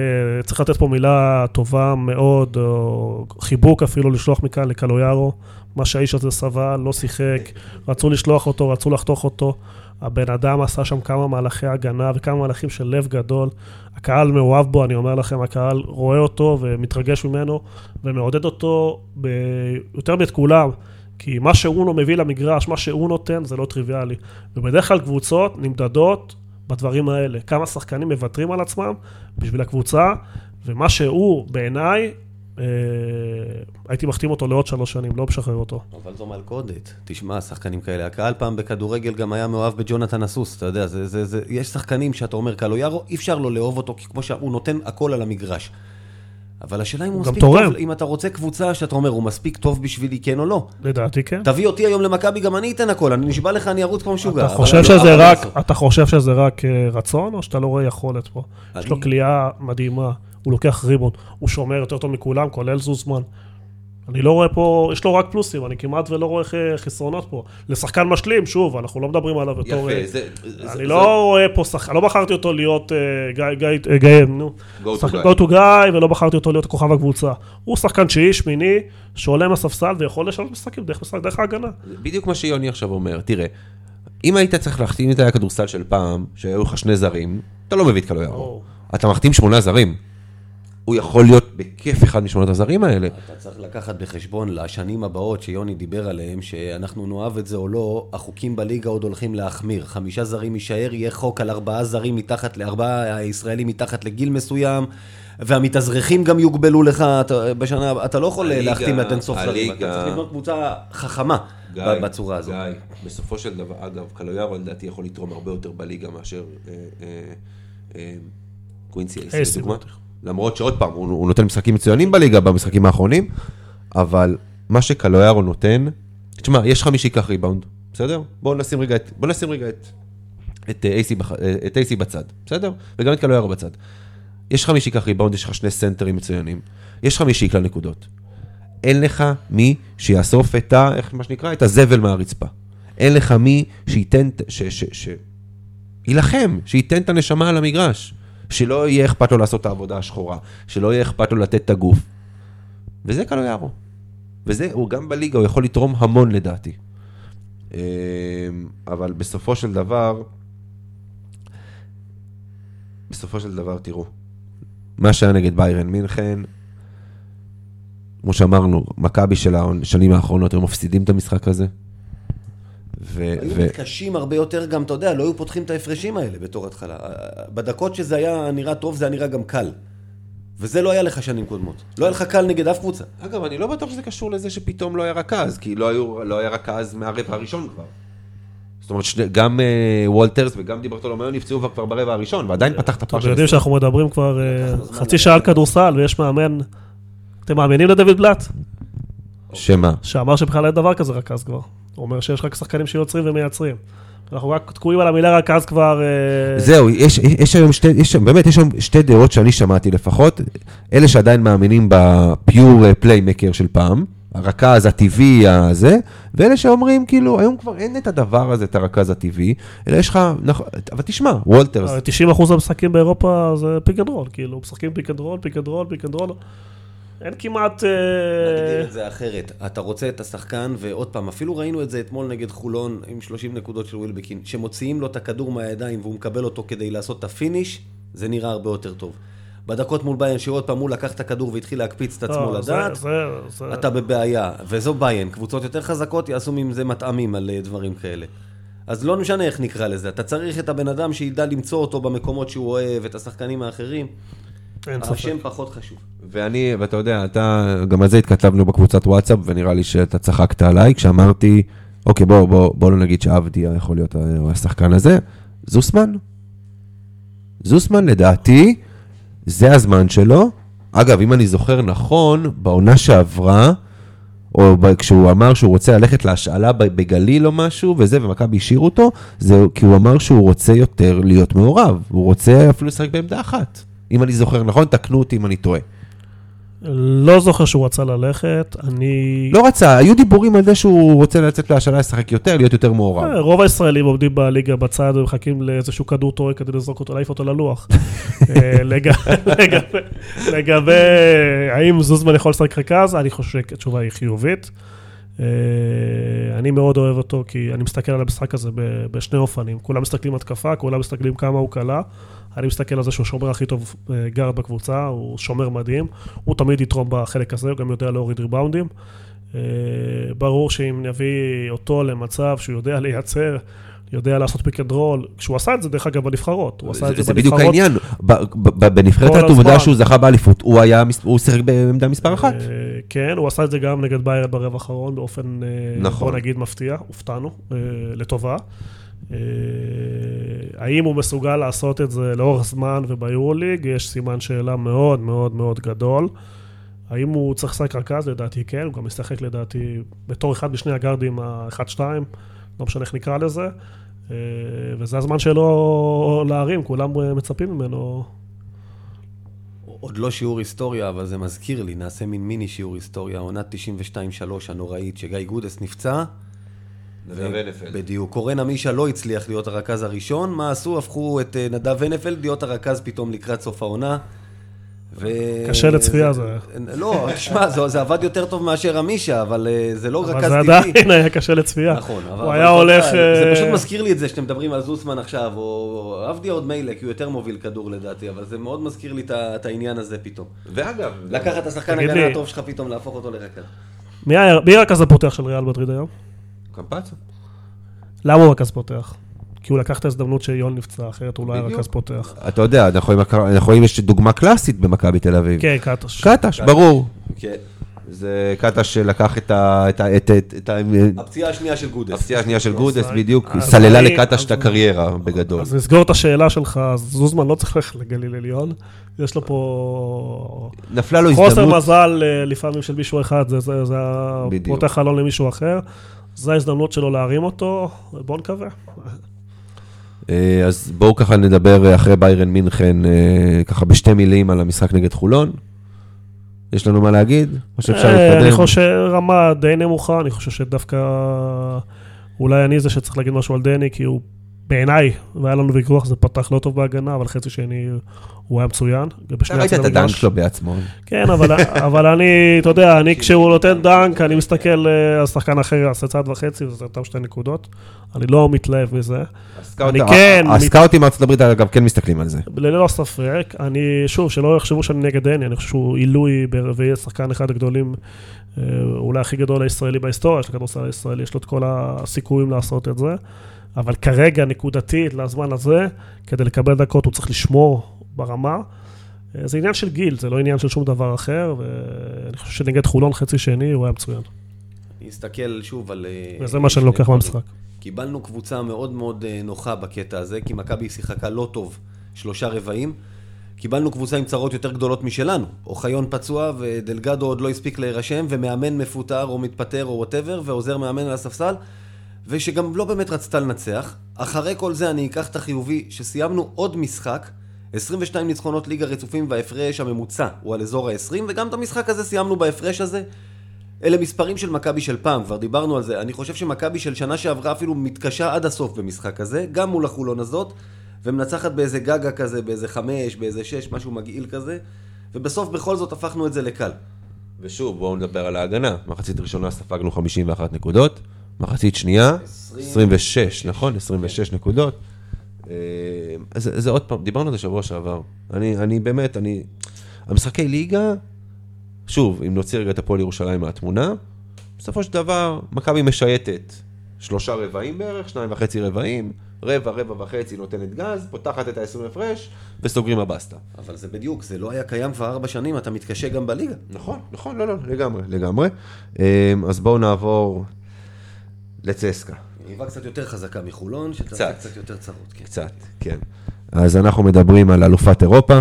צריך לתת פה מילה טובה מאוד, או חיבוק אפילו לשלוח מכאן לקלויארו. מה שהאיש הזה סבל, לא שיחק, רצו לשלוח אותו, רצו לחתוך אותו. הבן אדם עשה שם כמה מהלכי הגנה וכמה מהלכים של לב גדול. הקהל מאוהב בו, אני אומר לכם, הקהל רואה אותו ומתרגש ממנו, ומעודד אותו ב... יותר מאת כולם. כי מה שאונו מביא למגרש, מה שהוא נותן, זה לא טריוויאלי. ובדרך כלל קבוצות נמדדות בדברים האלה. כמה שחקנים מוותרים על עצמם בשביל הקבוצה, ומה שהוא, בעיניי, הייתי מחתים אותו לעוד שלוש שנים, לא משחרר אותו. אבל זו מלכודת. תשמע, שחקנים כאלה. הקהל פעם בכדורגל גם היה מאוהב בג'ונתן הסוס, אתה יודע, זה, זה, זה, יש שחקנים שאתה אומר, קלויארו, אי אפשר לו לאהוב אותו, כי כמו שהוא נותן הכל על המגרש. אבל השאלה אם הוא מספיק תורם. טוב, אם אתה רוצה קבוצה שאתה אומר, הוא מספיק טוב בשבילי, כן או לא. לדעתי כן. תביא אותי היום למכבי, גם אני אתן הכל, אני נשבע לך, אני ארוץ כמו משוגע. אתה חושב אני- שזה אבל רק. אתה חושב שזה רק אה, רצון, או שאתה לא רואה יכולת פה? יש לו אני- כליאה מדהימה, הוא לוקח ריבון, הוא שומר יותר טוב מכולם, כולל זוזמן. אני לא רואה פה, יש לו רק פלוסים, אני כמעט ולא רואה חסרונות פה. לשחקן משלים, שוב, אנחנו לא מדברים עליו בתור... אה, יפה, זה... זה- אני זה- לא רואה פה שחקן, לא בחרתי אותו להיות אה, גיא, גיא, אה, גיא, נו, Go to guy. ולא בחרתי אותו להיות כוכב הקבוצה. הוא שחקן תשיעי, שמיני, שעולה מהספסל ויכול לשנות משחקים דרך משחק, דרך ההגנה. זה בדיוק מה שיוני עכשיו אומר. תראה, אם היית צריך להחתים את הכדורסל של פעם, שהיו לך שני זרים, אתה לא מביא את קלויארו. ברור. אתה מחתים שמונה זרים. הוא יכול להיות בכיף אחד משמונת הזרים האלה. אתה צריך לקחת בחשבון לשנים הבאות שיוני דיבר עליהם, שאנחנו נאהב את זה או לא, החוקים בליגה עוד הולכים להחמיר. חמישה זרים יישאר, יהיה חוק על ארבעה זרים מתחת, לארבעה ישראלים מתחת לגיל מסוים, והמתאזרחים גם יוגבלו לך אתה, בשנה, אתה לא יכול הליגה- להחתים את אינסוף זרים, הליגה- אתה צריך לבנות קבוצה חכמה גיא, בצורה הזאת. גיא, בסופו של דבר, אגב, קלויארו לדעתי יכול לתרום הרבה יותר בליגה מאשר אה, אה, אה, קווינסי אייסי, לדוגמה. למרות שעוד פעם, הוא, הוא נותן משחקים מצוינים בליגה במשחקים האחרונים, אבל מה שקלויארו נותן, תשמע, יש לך מי שיקח ריבאונד, בסדר? בואו נשים רגע את, בוא נשים רגע את, את, אה, אייסי, בח- אה, את אייסי בצד, בסדר? וגם את קלויארו בצד. יש לך מי שיקח ריבאונד, יש לך שני סנטרים מצוינים, יש לך מי שיקלע נקודות. אין לך מי שיאסוף את ה... איך מה שנקרא? את הזבל מהרצפה. אין לך מי שייתן... ש... ש... ש... יילחם, שייתן את הנשמה על המגרש. שלא יהיה אכפת לו לעשות את העבודה השחורה. שלא יהיה אכפת לו לתת את הגוף. וזה קלויארו. וזה, הוא גם בליגה, הוא יכול לתרום המון לדעתי. אמ, אבל בסופו של דבר, בסופו של דבר, תראו, מה שהיה נגד ביירן מינכן, כמו שאמרנו, מכבי של השנים האחרונות, הם מפסידים את המשחק הזה. ו- היו מתקשים הרבה יותר גם, אתה יודע, לא היו פותחים את ההפרשים האלה בתור התחלה. בדקות שזה היה נראה טוב, זה היה נראה גם קל. וזה לא היה לך שנים קודמות. לא היה לך קל נגד אף קבוצה. אגב, אני לא בטוח שזה קשור לזה שפתאום לא היה רכז, כי לא, היו, לא היה רכז מהרבע הראשון כבר. זאת אומרת, שני, גם אה, וולטרס וגם דיברטולומיאו נפצעו כבר- ברבע הראשון, ועדיין פתח את הפער אתם יודעים שאנחנו מדברים כבר אה, חצי שעה על כדורסל, ויש מאמן... אתם מאמינים לדוד בלאט? שמה? שאמר שבכלל אין דבר כזה רכז כבר. הוא אומר שיש רק שחקנים שיוצרים ומייצרים. אנחנו רק תקועים על המילה רכז כבר... אה, זהו, יש, יש היום שתי, יש, באמת, יש היום שתי דעות שאני שמעתי לפחות, אלה שעדיין מאמינים בפיור פליימקר של פעם, הרכז הטבעי הזה, ואלה שאומרים, כאילו, היום כבר אין את הדבר הזה, את הרכז הטבעי, אלא יש לך, נכון, אבל תשמע, וולטרס, 90% מהמשחקים באירופה זה pick and roll, כאילו, משחקים pick and roll, pick and roll, pick and roll. אין כמעט... אה, נגדיר את זה אחרת. אתה רוצה את השחקן, ועוד פעם, אפילו ראינו את זה אתמול נגד חולון עם 30 נקודות של ווילבקין, שמוציאים לו את הכדור מהידיים והוא מקבל אותו כדי לעשות את ה finish, זה נראה הרבה יותר טוב. בדקות מול ביין, שעוד פעם הוא לקח את הכדור והתחיל להקפיץ את עצמו לא, זה- לדעת, אתה בבעיה. וזו ביין, קבוצות יותר חזקות יעשו מזה מטעמים על אה, דברים כאלה. אז לא משנה איך נקרא לזה, אתה צריך את הבן אדם שידע למצוא אותו במקומות שהוא אוהב, את השחקנים האחרים. אין ספק. השם פחות חשוב. ואני, ואתה יודע, אתה, גם על זה התכתבנו בקבוצת וואטסאפ, ונראה לי שאתה צחקת עליי, כשאמרתי, אוקיי, בוא, בוא, בוא לא נגיד שעבדיה יכול להיות ה- השחקן הזה, זוסמן. זוסמן, לדעתי, זה הזמן שלו. אגב, אם אני זוכר נכון, בעונה שעברה, או כשהוא אמר שהוא רוצה ללכת להשאלה בגליל או משהו, וזה, ומכבי השאירו אותו, זה כי הוא אמר שהוא רוצה יותר להיות מעורב. הוא רוצה אפילו לשחק בעמדה אחת. אם אני זוכר נכון, תקנו אותי אם אני טועה. לא זוכר שהוא רצה ללכת, אני... לא רצה, היו דיבורים על זה שהוא רוצה לצאת להשאלה לשחק יותר, להיות יותר מעורב. אה, רוב הישראלים עומדים בליגה בצד ומחכים לאיזשהו כדור טועה כדי לזרוק אותו, להעיף אותו ללוח. [laughs] אה, לג- [laughs] לגבי- לגבי האם זוזמן יכול לשחק רכז, אני חושב שהתשובה היא חיובית. אה, אני מאוד אוהב אותו, כי אני מסתכל על המשחק הזה בשני אופנים. כולם מסתכלים התקפה, כולם מסתכלים כמה הוא קלה. אני מסתכל על זה שהוא השומר הכי טוב אה, גארד בקבוצה, הוא שומר מדהים. הוא תמיד יתרום בחלק הזה, הוא גם יודע להוריד ריבאונדים. אה, ברור שאם נביא אותו למצב שהוא יודע לייצר, יודע לעשות pick and roll, כשהוא עשה את זה דרך אגב בנבחרות, הוא עשה את זה, זה זה בדיוק בנבחרות. העניין. בנבחרת העובדה הזמן. שהוא זכה באליפות, הוא היה, הוא שיחק בעמדה מספר אחת. כן, הוא עשה את זה גם נגד ביירן ברבע האחרון באופן, אה, נכון. בוא נגיד, מפתיע, הופתענו, אה, לטובה. אה, האם הוא מסוגל לעשות את זה לאורך זמן וביורוליג? יש סימן שאלה מאוד מאוד מאוד גדול. האם הוא צריך לשחק רכז? לדעתי כן, הוא גם משחק לדעתי בתור אחד משני הגארדים ה-1-2, לא משנה איך נקרא לזה. וזה הזמן שלו להרים, כולם מצפים ממנו. עוד לא שיעור היסטוריה, אבל זה מזכיר לי, נעשה מין מיני שיעור היסטוריה, עונת 92-3 הנוראית, שגיא גודס נפצע. בדיוק. קורן עמישה לא הצליח להיות הרכז הראשון, מה עשו? הפכו את אה, נדב הנפלד להיות הרכז פתאום לקראת סוף העונה. ו... קשה לצפייה זה. לא, תשמע, זה, זה עבד יותר טוב מאשר עמישה, אבל אה, זה לא אבל רכז זה טבעי. עדיין היה קשה לצפייה. נכון, אבל... הוא אבל היה הולך... זה אה, פשוט מזכיר לי את זה שאתם מדברים על זוסמן עכשיו, או עבדיה עוד מילא, כי הוא יותר מוביל כדור לדעתי, אבל זה מאוד מזכיר לי את העניין הזה פתאום. ואגב, לקחת את השחקן הגנה לי- הטוב שלך פתאום, להפוך אותו לרכז. מי הרכז הפותח של ריאל מדריד היום? קמפצו. למה הוא רכז פותח? כי הוא לקח את ההזדמנות שיון נפצע, אחרת הוא לא היה. רכז פותח. אתה יודע, אנחנו רואים- יש דוגמה קלאסית במכבי תל אביב. כן, קטש. קטש, ברור. כן. זה קטש שלקח את ה... את ה... את ה... את ה... הפציעה השנייה של גודס. הפציעה השנייה של גודס, אז- בדיוק, סללה לקטש את הקריירה, בגדול. אז נסגור את השאלה שלך, זוזמן לא צריך ללכת לגליל עליון. יש לו פה נפלה לו חוסר הזדמנות. מזל אה, לפעמים של מישהו אחד, זה-. פותח חלון למישהו אחר. זו ההזדמנות שלו להרים אותו, בוא נקווה. אה, אז בואו ככה נדבר אה, אחרי ביירן מינכן, אה, ככה בשתי מילים על המשחק נגד חולון. יש לנו מה להגיד? או שאפשר להתקדם? אני חושב רמה די נמוכה, אני חושב שדווקא אולי אני זה שצריך להגיד משהו על דני, כי הוא בעיניי, והיה לנו ויכוח, זה פתח לא טוב בהגנה, אבל חצי שני הוא היה מצוין. אתה ראית את הדנק. שלו בעצמו. כן, אבל, [laughs] אבל אני, אתה יודע, אני כשהוא נותן דנק, אני מסתכל אה, על שחקן אחר, יעשה צעד וחצי, וזה אותם שתי נקודות. אני לא מתלהב מזה. הסקאוט- אני כן, הסקאוטים מארצות הברית, אגב, כן מסתכלים על זה. ללא ספק, אני, שוב, שלא יחשבו שאני נגד דני, אני חושב שהוא עילוי ברביעי, שחקן אחד הגדולים, אה, אולי הכי גדול הישראלי בהיסטוריה של הכדורסל הישראלי, יש לו את כל הסיכויים לעשות את זה, אבל כרגע, נקודתית, לזמן הזה, כדי לקבל דקות הוא צריך לשמור ברמה. אה, זה עניין של גיל, זה לא עניין של שום דבר אחר, ואני חושב שנגד חולון חצי שני הוא היה מצוין. אני אסתכל שוב על... אה, וזה מה שאני לוקח דברים. מהמשחק. קיבלנו קבוצה מאוד מאוד אה, נוחה בקטע הזה, כי מכבי שיחקה לא טוב שלושה רבעים. קיבלנו קבוצה עם צרות יותר גדולות משלנו. אוחיון פצוע ודלגדו עוד לא הספיק להירשם, ומאמן מפוטר או מתפטר או whatever, ועוזר מאמן על הספסל, ושגם לא באמת רצתה לנצח. אחרי כל זה אני אקח את החיובי, שסיימנו עוד משחק, 22 ניצחונות ליגה רצופים וההפרש הממוצע הוא על אזור ה-20, וגם את המשחק הזה סיימנו בהפרש הזה. אלה מספרים של מכבי של פעם, כבר דיברנו על זה. אני חושב שמכבי של שנה שעברה אפילו מתקשה עד הסוף במשחק הזה, גם מול החולון הזאת, ומנצחת באיזה גגה כזה, באיזה חמש, באיזה שש, משהו מגעיל כזה, ובסוף בכל זאת הפכנו את זה לקל. ושוב, בואו נדבר על ההגנה. מחצית ראשונה ספגנו 51 נקודות, מחצית שנייה, 26, נכון? 26 נקודות. אה, אז זה עוד פעם, דיברנו על זה שבוע שעבר. אני, אני באמת, אני... המשחקי ליגה, שוב, אם נוציא רגע את הפועל ירושלים מהתמונה, בסופו של דבר, מכבי משייטת שלושה רבעים בערך, שניים וחצי רבעים, רבע, רבע וחצי נותנת גז, פותחת את ה-20 הפרש, וסוגרים הבסטה. אבל זה בדיוק, זה לא היה קיים כבר ארבע שנים, אתה מתקשה גם בליגה. נכון, נכון, לא, לא, לגמרי, לגמרי. אה, אז בואו נעבור לצסקה. יריבה קצת יותר חזקה מחולון, שתעשה קצת. קצת יותר צרות. כן. קצת, כן. אז אנחנו מדברים על אלופת אירופה,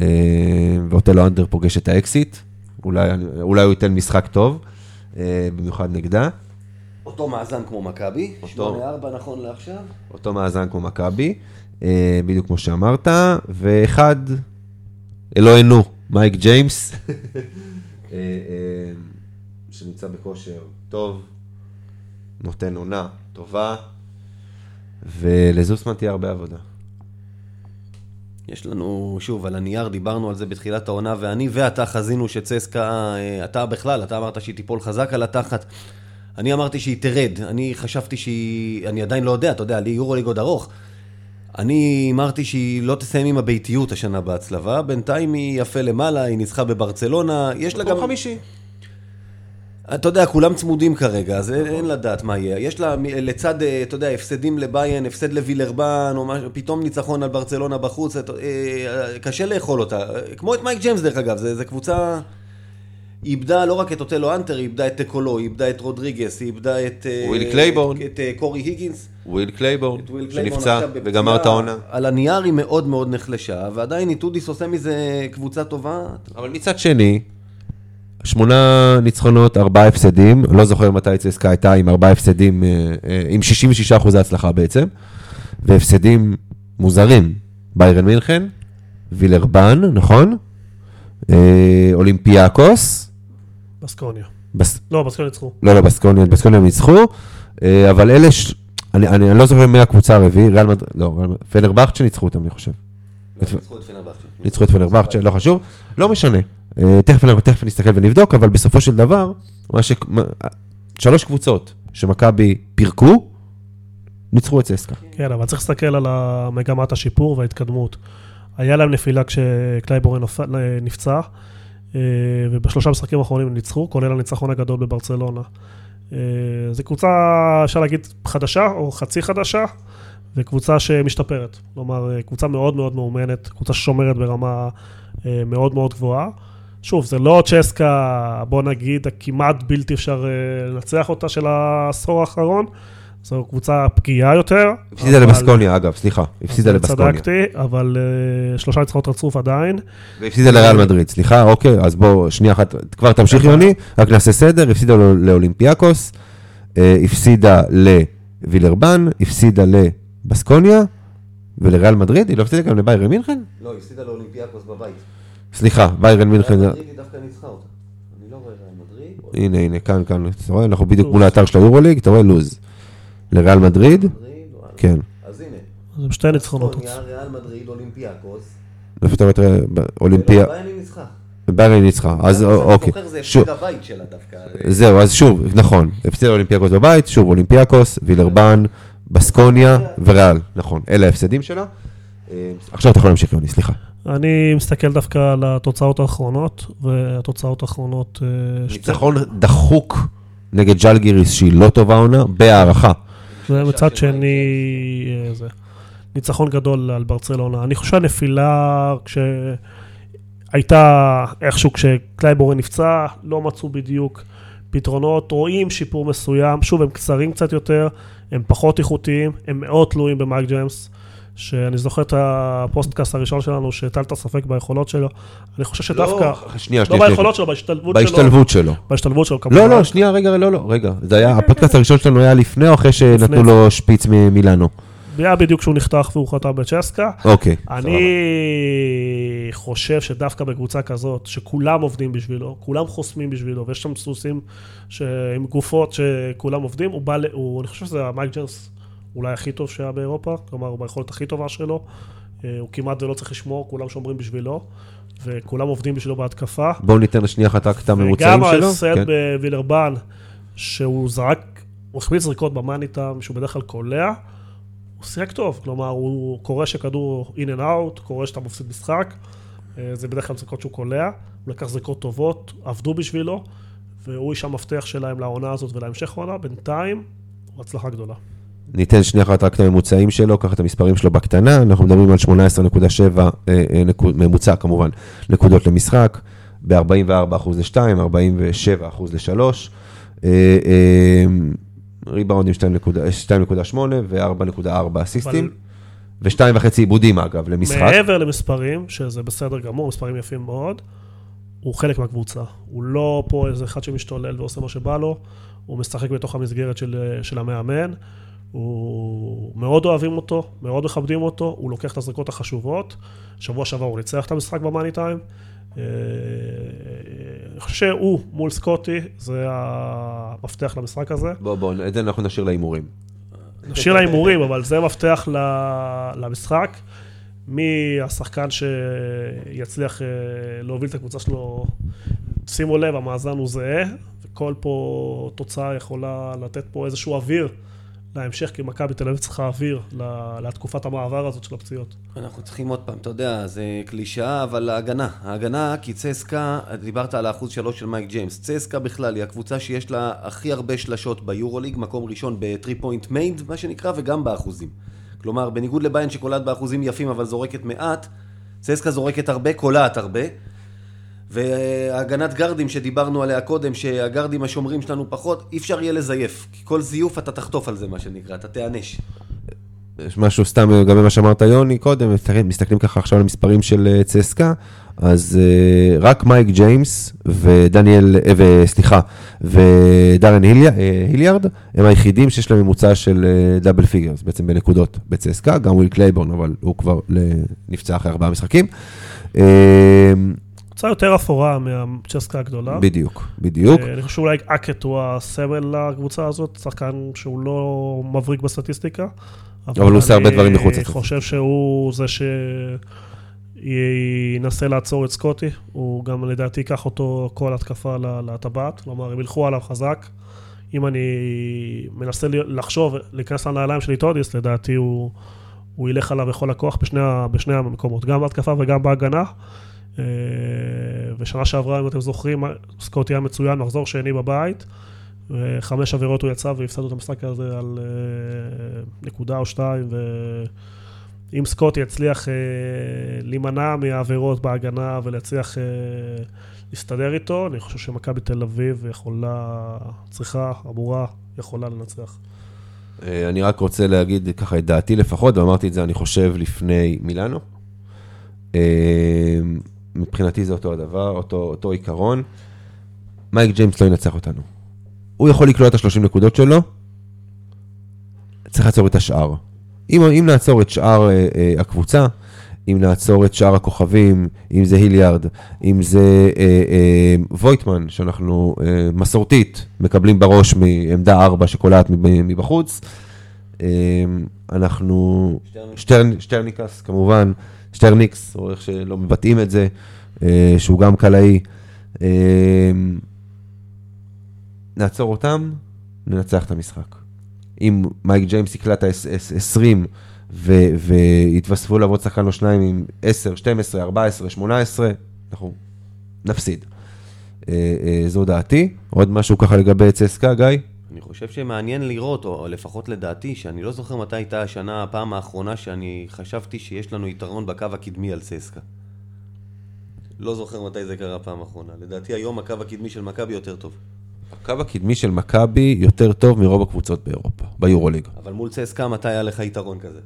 אה, ואוטלו אנדר פוגש את האקסיט, אולי, אולי הוא ייתן משחק טוב, אה, במיוחד נגדה. אותו מאזן כמו מכבי, אותו. 8-4 נכון לעכשיו. אותו מאזן כמו מכבי, אה, בדיוק כמו שאמרת, ואחד, אלוהינו, מייק ג'יימס, [laughs] שנמצא בכושר טוב, נותן עונה טובה, ולזוסמן תהיה הרבה עבודה. יש לנו, שוב, על הנייר דיברנו על זה בתחילת העונה, ואני ואתה חזינו שצסקה, אה, אתה בכלל, אתה אמרת שהיא תיפול חזק על התחת. אני אמרתי שהיא תרד, אני חשבתי שהיא, אני עדיין לא יודע, אתה יודע, לי יורוליג עוד ארוך. אני אמרתי שהיא לא תסיים עם הביתיות השנה בהצלבה, בינתיים היא יפה למעלה, היא ניצחה בברצלונה, יש לה גם... מקום חמישי. אתה יודע, כולם צמודים כרגע, אז אין, אין לדעת מה יהיה. יש לה לצד, אה, אתה יודע, הפסדים לביירן, הפסד לווילרבן, או משהו, פתאום ניצחון על ברצלונה בחוץ, את- אה, קשה לאכול אותה. אה, כמו את מייק ג'יימס, דרך אגב, זו קבוצה... היא איבדה לא רק את אוטלו האנטר, היא איבדה את דה קולו, היא איבדה את רודריגס, היא איבדה את... אה, וויל קלייבורן. את אה, קורי היגינס. וויל קלייבורן, שנפצע. וגמר את העונה. על הנייר היא מאוד מאוד נחלשה, ועדיין איטודיס עושה מזה קבוצה טובה. אבל מצד שני, שמונה ניצחונות, ארבעה הפסדים, לא זוכר מתי צסקה הייתה עם ארבעה הפסדים, אה, אה, עם 66 אחוזי הצלחה בעצם, והפסדים מוזרים, ביירן מינכן, וילרבן, נכון? אה, אולימפיאקוס, בסקוניה. בס... לא, בסקוניה ניצחו. לא, לא, בסקוניה, בסקוניה ניצחו, אבל אלה, ש... אני, אני, אני לא זוכר מי הקבוצה הרביעית, ריאל מדריד, לא, פנרבכט שניצחו אותם, אני חושב. ניצחו את פנרבכצ'ה. לא חשוב, לא משנה. אה, תכף נסתכל ונבדוק, אבל בסופו של דבר, שלוש קבוצות שמכבי פירקו, ניצחו את צסקה. כן, אבל צריך להסתכל על מגמת השיפור וההתקדמות. היה להם נפילה כשקלייבורן נפ- נפצע, אה, ובשלושה משחקים האחרונים ניצחו, כולל הניצחון הגדול בברצלונה. אה, זו קבוצה, אפשר להגיד, חדשה או חצי חדשה, וקבוצה שמשתפרת. כלומר, אה, קבוצה מאוד מאוד מאומנת, קבוצה ששומרת ברמה אה, מאוד מאוד גבוהה. שוב, זה לא צ'סקה, בוא נגיד, הכמעט בלתי אפשר אה, לנצח אותה של העשור האחרון. זו קבוצה פגיעה יותר. הפסידה אבל- לבסקוניה, אגב, סליחה, הפסידה לבסקוניה. צדקתי, אבל אה, שלושה ניצחונות רצוף עדיין. והפסידה לריאל מדריד, סליחה, אוקיי, אז בוא, שנייה אחת, כבר תמשיך יוני, רק נעשה סדר, הפסידה לא- לאולימפיאקוס, הפסידה לווילרבן, הפסידה לבסקוניה, ולריאל מדריד, היא לא הפסידה גם לביירן מינכן? לא, היא הפסידה לאולימפיאקוס בבית. סליחה, ביירן מינכן, ריאל מדריד היא דווקא ניצחה אותה. אני לא רואה ריאל מדריד. הנה, הנה, כאן, כאן, אתה רואה, אנחנו בדיוק מול האתר של היורוליג, אתה רואה לוז. לריאל מדריד. כן. אז הנה. אז הם שתי ניצחונות. ריאל מדריד, אולימפיאקוס. אתה רואה, אולימפיה, ביירן ניצחה. ביירן ניצחה, אז אוקיי. זוכר זה הפסד הבית שלה דווקא. זהו, אז שוב, נכון, הפסידה אולימפיאקוס בבית, שוב אולימפיאקוס, וילרבן, בסקוניה וריאל, נכון, אלה ההפסדים שלה. אה, עכשיו אתה יכול להמשיך יוני, סליחה. אני מסתכל דווקא על התוצאות האחרונות, והתוצאות האחרונות... אה, ניצחון דחוק נגד ג'לגיריס שהיא לא טובה עונה, בהערכה. ומצד שני, אה, זה. ניצחון גדול על ברצלונה. אני חושב הנפילה, כשהייתה איכשהו, כשקלייבורן נפצע, לא מצאו בדיוק פתרונות, רואים שיפור מסוים, שוב, הם קצרים קצת יותר, הם פחות איכותיים, הם מאוד תלויים במייק ג'יימס. שאני זוכר את הפודקאסט הראשון שלנו, שהטלת ספק ביכולות שלו. אני חושב שדווקא, לא, שנייה, לא שנייה, ביכולות שלו, בהשתלבות שלו. בהשתלבות שלו. בהשתלבות שלו, כמובן. לא, לא, שנייה, רגע, לא, לא, רגע. זה היה, הפודקאסט הראשון שלנו היה לפני או אחרי שנתנו. לו שפיץ ממילאנו? היה בדיוק כשהוא נחתך והוא חתם בצ'סקה. אוקיי. אני חושב שדווקא בקבוצה כזאת, שכולם עובדים בשבילו, כולם חוסמים בשבילו, ויש שם סוסים ש- עם גופות שכולם עובדים, הוא בא, ל- הוא, אני חושב שזה המייק ג'רס אולי הכי טוב שהיה באירופה, כלומר, ביכולת הכי טובה שלו. אה, הוא כמעט ולא צריך לשמור, כולם שומרים בשבילו, וכולם עובדים בשבילו בהתקפה. בואו ניתן לשנייה אחת רק את הממוצעים וגם שלו. ההפסד כן. בווילרבן, שהוא זרק, הוא החמיץ זריקות במאניטאם, שהוא בדרך כלל קולע, הוא שיחק טוב, כלומר, הוא קורא שכדור in and out, קורא שאתה מפסיד משחק, זה בדרך כלל זריקות שהוא קולע, הוא לקח זריקות טובות, עבדו בשבילו, והוא איש המפתח שלהם לעונה הזאת ולהמשך העונה, בינתיים, הוא הצלחה גדולה. ניתן שנייה אחת רק את הממוצעים שלו, קח את המספרים שלו בקטנה, אנחנו מדברים על 18.7 אה, אה, נקוד- ממוצע כמובן, נקודות למשחק, ב-44% ל-2, 47% ל-3, ריבאונדים 2.8 ו-4.4 אסיסטים, ו-2.5 עיבודים אגב למשחק. מעבר למספרים, שזה בסדר גמור, מספרים יפים מאוד, הוא חלק מהקבוצה. הוא לא פה איזה אחד שמשתולל ועושה מה שבא לו, הוא משחק בתוך המסגרת של, של המאמן, הוא מאוד אוהבים אותו, מאוד מכבדים אותו, הוא לוקח את הזריקות החשובות. שבוע שעבר הוא ניצח את המשחק במאני טיים. אה, אני חושב שהוא מול סקוטי, זה המפתח למשחק הזה. בוא, בוא, את זה אנחנו נשאיר להימורים. נשאיר להימורים, אבל זה מפתח למשחק. מי השחקן שיצליח אה, להוביל את הקבוצה שלו, שימו לב, המאזן הוא זהה, וכל פה תוצאה יכולה לתת פה איזשהו אוויר להמשך, כי מכבי תל אביב צריכה אוויר לתקופת המעבר הזאת של הפציעות. אנחנו צריכים עוד פעם, אתה יודע, זה קלישאה, אבל ההגנה. ההגנה, כי צסקה, דיברת על האחוז שלוש של מייק ג'יימס. צסקה בכלל היא הקבוצה שיש לה הכי הרבה שלשות ביורוליג, מקום ראשון ב-3 point made, מה שנקרא, וגם באחוזים. כלומר, בניגוד לביין שקולעת באחוזים יפים, אבל זורקת מעט, צסקה זורקת הרבה, קולעת הרבה. והגנת גרדים שדיברנו עליה קודם, שהגרדים השומרים שלנו פחות, אי אפשר יהיה לזייף. כי כל זיוף אתה תחטוף על זה, מה שנקרא, אתה תיענש. יש משהו סתם לגבי מה שאמרת יוני קודם, מסתכלים, ככה עכשיו על המספרים של אה, צסקה, אז uh, רק מייק ג'יימס ודניאל, uh, וסליחה, ודארן היליארד, הם היחידים שיש להם ממוצע של double figures, בעצם בנקודות בצסקה, גם וויל קלייבורן, אבל הוא כבר נפצע אחרי ארבעה משחקים. קבוצה יותר אפורה מהצ'סקה הגדולה. בדיוק, בדיוק. אה, אני חושב שאולי האקט הוא הסמל לקבוצה הזאת, שחקן שהוא לא מבריק בסטטיסטיקה. אבל הוא עושה הרבה דברים מחוץ אני לסטטיסטיקה. חושב שהוא זה ינסה לעצור את סקוטי, הוא גם לדעתי ייקח אותו כל התקפה לטבעת, כלומר הם ילכו עליו חזק. אם אני מנסה לחשוב, להיכנס לנעליים של איטודיס, לדעתי הוא, הוא ילך עליו בכל הכוח בשני, בשני המקומות, גם בהתקפה וגם בהגנה. אה, ושנה שעברה, אם אתם זוכרים, סקוטי היה מצוין, מחזור שני בבית. וחמש עבירות הוא יצא והפסדנו את המשחק הזה על אה, נקודה או שתיים, ואם סקוט יצליח אה, להימנע מהעבירות בהגנה ולהצליח להסתדר איתו, אני חושב שמכבי תל אביב יכולה, צריכה, אמורה, יכולה לנצח. אני רק רוצה להגיד ככה את דעתי לפחות, ואמרתי את זה, אני חושב, לפני מילאנו. מבחינתי זה אותו הדבר, אותו, אותו עיקרון. מייק ג'יימס לא ינצח אותנו. הוא יכול לקלוע את ה-30 נקודות שלו, צריך לעצור את השאר. אם, אם נעצור את שאר אה, אה, הקבוצה, אם נעצור את שאר הכוכבים, אם זה היליארד, אם זה אה, אה, פויטמן, שאנחנו אה, מסורתית מקבלים בראש מעמדה 4 שקולעת מבחוץ, אה, אנחנו... שטרלניקס. שטרל, שטרלניקס, כמובן, שטרלניקס, או איך שלא מבטאים את זה, אה, שהוא גם קלעי. אה, נעצור אותם, ננצח את המשחק. אם מייק ג'יימס יקלע את ה-20 ויתווספו לעבוד שחקן או שניים עם 10, 12, 14, 18, אנחנו נפסיד. אה, זו דעתי. עוד משהו ככה לגבי צסקה, גיא? אני חושב שמעניין לראות, או לפחות לדעתי, שאני לא זוכר מתי הייתה השנה, הפעם האחרונה שאני חשבתי שיש לנו יתרון בקו הקדמי על צסקה. לא זוכר מתי זה קרה פעם האחרונה. לדעתי היום הקו הקדמי של מכבי יותר טוב. הקו הקדמי של מכבי יותר טוב מרוב הקבוצות באירופה, ביורוליג. אבל מול צסקה מתי היה לך יתרון כזה?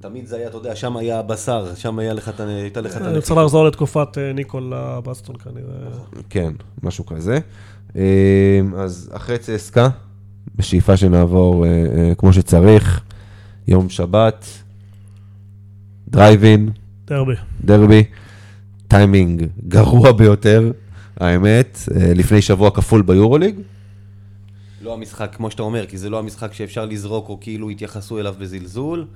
תמיד זה היה, אתה יודע, שם היה הבשר, שם היה לך, הייתה לך את אני רוצה לחזור לתקופת אה, ניקולה בסטון כנראה. כן, משהו כזה. אה, אז אחרי צסקה, בשאיפה שנעבור אה, אה, כמו שצריך, יום שבת, דרייב אין, דרבי. דרבי, טיימינג גרוע ביותר, האמת, אה, לפני שבוע כפול ביורוליג. לא המשחק, כמו שאתה אומר, כי זה לא המשחק שאפשר לזרוק או כאילו יתייחסו אליו בזלזול.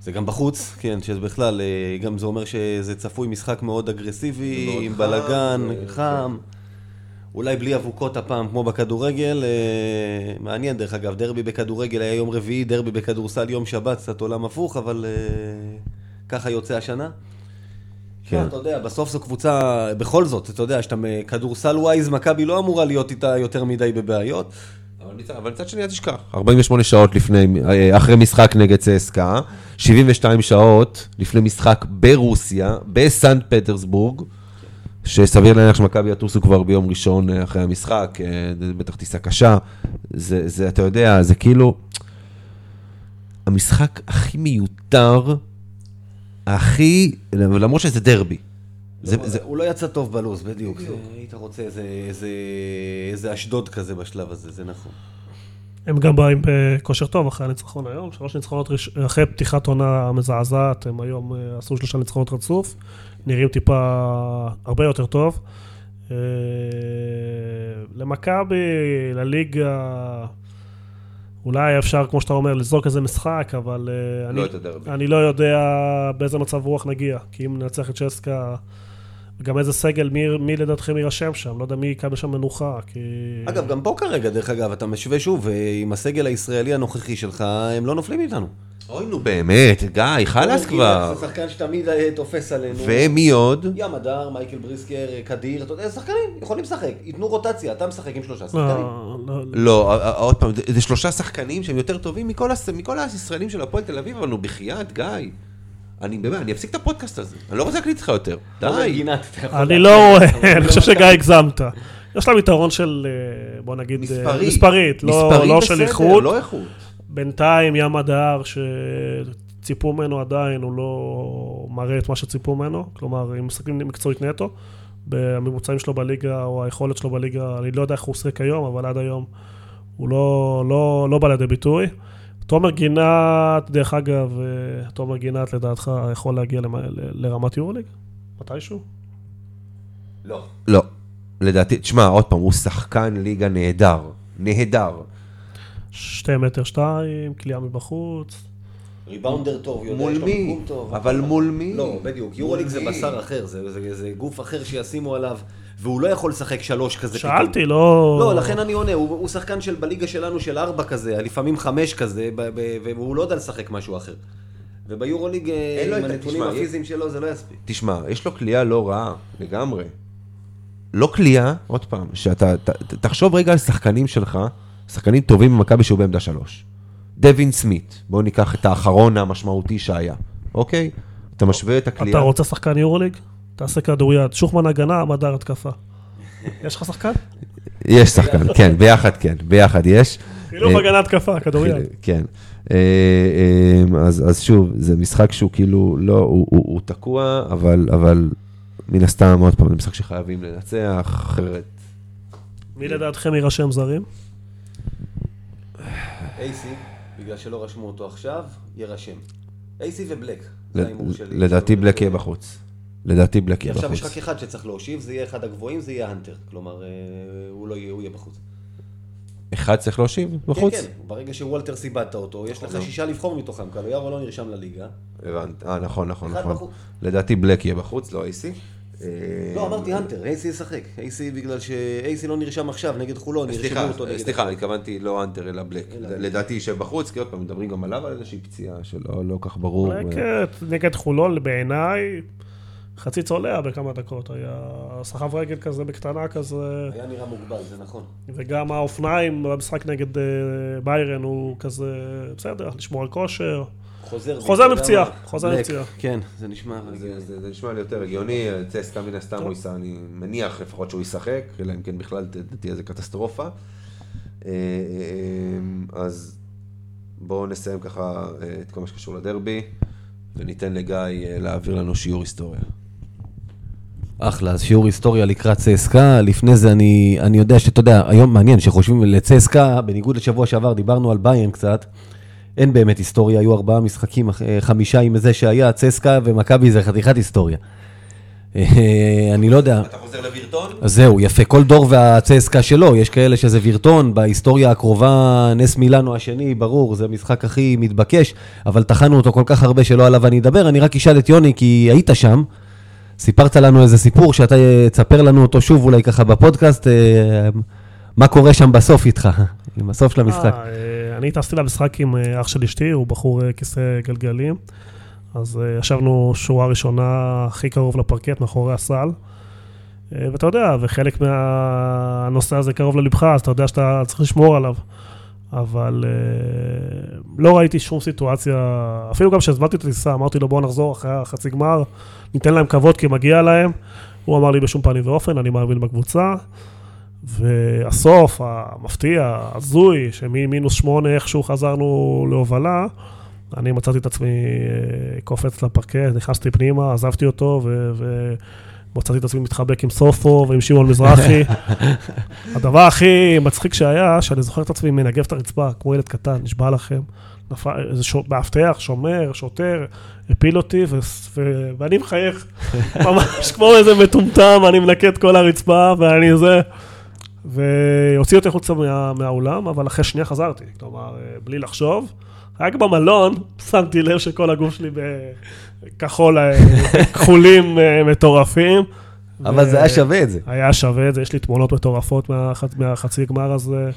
זה גם בחוץ, כן, שזה בכלל, גם זה אומר שזה צפוי משחק מאוד אגרסיבי, עם בלאגן, חם. אולי בלי אבוקות הפעם, כמו בכדורגל. אה, מעניין, דרך אגב, דרבי בכדורגל היה יום רביעי, דרבי בכדורסל יום שבת, קצת עולם הפוך, אבל אה, ככה יוצא השנה. כן. אתה יודע, בסוף זו קבוצה, בכל זאת, אתה יודע, שאתה כדורסל ווייז, מכבי לא אמורה להיות איתה יותר מדי בבעיות. אבל מצד- אבל מצד שני, אל תשכח, 48 שעות לפני, אה, אחרי משחק נגד צסקה, 72 שעות לפני משחק ברוסיה, בסנט פטרסבורג, שסביר להניח שמכבי יטוסו כבר ביום ראשון אה, אחרי המשחק, אה, זה בטח טיסה קשה, זה, זה, אתה יודע, זה כאילו, המשחק הכי מיותר, הכי, למרות שזה דרבי. זה, לא, זה, הוא לא יצא טוב בלוז, בדיוק. זה- היית רוצה איזה, איזה, איזה אשדוד כזה בשלב הזה, זה נכון. הם גם באים בכושר טוב אחרי הניצחון היום, שלוש ניצחונות, ראש- אחרי פתיחת עונה מזעזעת, הם היום אה, עשו שלושה ניצחונות רצוף, נראים טיפה הרבה יותר טוב. אה, למכבי, לליגה, אולי אפשר, כמו שאתה אומר, לזרוק איזה משחק, אבל אה, אני, לא הדרבי. אני לא יודע באיזה מצב רוח נגיע, כי אם ננצח את צ'סקה, גם איזה סגל, מי, מי לדעתכם יירשם שם? לא יודע מי יקבל שם מנוחה, כי... אגב, גם פה כרגע, דרך אגב, אתה משווה שוב, אה, עם הסגל הישראלי הנוכחי שלך, הם לא נופלים איתנו. אוי נו באמת, גיא, חלאס כבר. זה שחקן שתמיד אה, תופס עלינו. ומי עוד? ים הדר, מייקל בריסקר, אה, קדיר, אתה יודע, שחקנים, יכולים לשחק. ייתנו רוטציה, אתה משחק עם שלושה שחקנים. לא, לא, לא, עוד פעם, זה- שלושה שחקנים שהם יותר טובים מכל הישראלים של הפועל תל אביב, אבל נו, בחייאת, גיא. אני באמת, אני אפסיק את הפודקאסט הזה. אני לא רוצה להקליט איתך יותר. די. אני. לא רואה, אני לא חושב שגיא. הגזמת. יש להם יתרון של, אה, בוא נגיד, אה, מספרי. מספרית, לא לא של בסדר, איכות. לא איכות. בינתיים ים הדר, שציפו ממנו עדיין, הוא לא מראה את מה שציפו ממנו. כלומר, אם מסתכלים מקצועית נטו, בממוצעים שלו בליגה, או היכולת שלו בליגה, אני לא יודע איך הוא שיחק היום, אבל עד היום הוא לא, לא, לא בא לידי ביטוי. תומר גינת, דרך אגב, אה, תומר גינת לדעתך יכול להגיע לרמת יורוליג? מתישהו? לא. לא. לדעתי, תשמע, עוד פעם, הוא שחקן ליגה נהדר. נהדר. שתי מטר שתיים, כליאה מבחוץ. ריבאונדר טוב, יודע, מול מי? טוב. אבל מול מי? לא, בדיוק. יורוליג זה? בשר אחר, זה- זה זה גוף אחר שישימו עליו, והוא לא יכול לשחק שלוש כזה פתאום. שאלתי, לא... לא, לכן אני עונה, הוא, הוא שחקן של בליגה שלנו של ארבע כזה, לפעמים חמש כזה, ב, ב, והוא לא יודע לשחק משהו אחר. וביורוליג, אה, עם ה- הנתונים תשמע, הפיזיים שלו, זה לא יספיק. תשמע, יש לו כליאה לא רעה, לגמרי. לא כליאה, עוד פעם, שאתה, ת, ת- תחשוב רגע על שחקנים שלך, שחקנים טובים במכבי שהוא בעמדה שלוש. דווין סמית, בואו ניקח את האחרון המשמעותי שהיה, אוקיי? אתה משווה את הכליאה. אתה רוצה שחקן יורוליג? תעשה כדוריד. שוחמן הגנה, מדר התקפה. [laughs] יש לך שחקן? יש שחקן, כן, ביחד כן, ביחד יש. חילוף אה, הגנה התקפה, כדוריד. כן. אה, אה, אז, אז שוב, זה משחק שהוא כאילו, לא, הוא, הוא, הוא תקוע, אבל, אבל מן הסתם, עוד פעם, זה משחק שחייבים לנצח, אחרת... מי לדעתכם יירשם זרים? אייסי, בגלל שלא רשמו אותו עכשיו, יירשם. אייסי ובלק, זה ההימור שלי. לדעתי בלק יהיה בחוץ. לדעתי בלק יהיה עכשיו יש בחוץ. רק אחד שצריך להושיב, זה יהיה אחד הגבוהים, זה יהיה הנטר. כלומר, אה, הוא לא יהיה, הוא יהיה בחוץ. אחד צריך להושיב בחוץ? כן, כן, ברגע שוולטר סיבדת אותו, יש לך שישה לבחור מתוכם, קלויארו לא נרשם לליגה. הבנת. אה, נכון, נכון, נכון. בחוץ. לדעתי בלק יהיה בחוץ, לא אייסי. אה, לא, אמרתי הנטר, אייסי ישחק. אייסי בגלל שאייסי לא נרשם עכשיו נגד חולון, ירשמו סליחה, אותו נגד... סליחה, אני התכוונתי לא אנטר אלא בלק. לדעתי יישב בחוץ, כי עוד פעם, מדברים גם עליו על איזושהי פציעה שלא לא כך ברור. נגד חולון, בעיניי, חצי צולע בכמה דקות. היה סחב רגל כזה בקטנה כזה, היה נראה מוגבל, זה נכון. וגם האופניים במשחק נגד אה, ביירן הוא כזה, בסדר, לשמור על כושר. חוזר... חוזר מפציעה? חוזר. מפציעה. כן, זה נשמע... זה, זה, זה נשמע לי יותר הגיוני, צסקה מן הסתם הוא ייסע, אני מניח לפחות שהוא ישחק, אלא אם כן בכלל תהיה איזה קטסטרופה. אה, אה, אז בואו נסיים ככה את כל מה שקשור לדרבי, וניתן לגיא להעביר לנו שיעור היסטוריה. אחלה, אז שיעור היסטוריה לקראת צסקה. לפני זה אני, אני יודע שאתה יודע, היום מעניין שחושבים לצסקה, בניגוד לשבוע שעבר, דיברנו על ביירן קצת. אין באמת היסטוריה, היו ארבעה משחקים, אה, חמישה עם זה שהיה, צסקה ומכבי זה חתיכת היסטוריה. אה, אני לא יודע. אתה חוזר לווירטון? אז זהו, יפה. כל דור והצסקה שלו, יש כאלה שזה וירטון, בהיסטוריה הקרובה, נס מילאנו השני, ברור, זה המשחק הכי מתבקש, אבל טחנו אותו כל כך הרבה שלא עליו אני אדבר. אני רק אשאל את יוני, כי היית שם, סיפרת לנו איזה סיפור, שאתה אה, תספר לנו אותו שוב אולי ככה בפודקאסט, אה, מה קורה שם בסוף איתך, [laughs] עם הסוף של המשחק. אה, אני טסתי למשחק עם אח של אשתי, הוא בחור כיסא גלגלים. אז ישבנו שורה ראשונה הכי קרוב לפרקט, מאחורי הסל. ואתה יודע, וחלק מהנושא הזה קרוב ללבך, אז אתה יודע שאתה צריך לשמור עליו. אבל אה, לא ראיתי שום סיטואציה, אפילו גם כשהזמנתי את הטיסה, אמרתי לו בוא נחזור אחרי החצי גמר, ניתן להם כבוד כי מגיע להם. הוא אמר לי בשום פנים ואופן, אני מאמין בקבוצה. והסוף, המפתיע, הזוי, שממינוס שמונה איכשהו חזרנו להובלה, אני מצאתי את עצמי אה, קופץ לפרקט, נכנסתי פנימה, עזבתי אותו, ו... ו... מצאתי את עצמי מתחבק עם סופו ועם שמעון מזרחי. [laughs] הדבר הכי מצחיק שהיה, שאני זוכר את עצמי מנגב את הרצפה, כמו ילד קטן, נשבע לכם. איזה מאבטח, שומר, שוטר, הפיל אותי, ו, ו, ואני מחייך. [laughs] ממש כמו איזה מטומטם, אני מנקה את כל הרצפה, ואני זה. והוציא אותי החוצה מה, מהאולם, אבל אחרי שנייה חזרתי. כלומר, אה, בלי לחשוב. רק במלון שמתי לב שכל הגוף שלי בכחול, אה, [laughs] כחולים אה, מטורפים. אבל זה היה שווה את זה. היה שווה את זה, יש לי תמונות מטורפות מהח... מהחצי גמר הזה,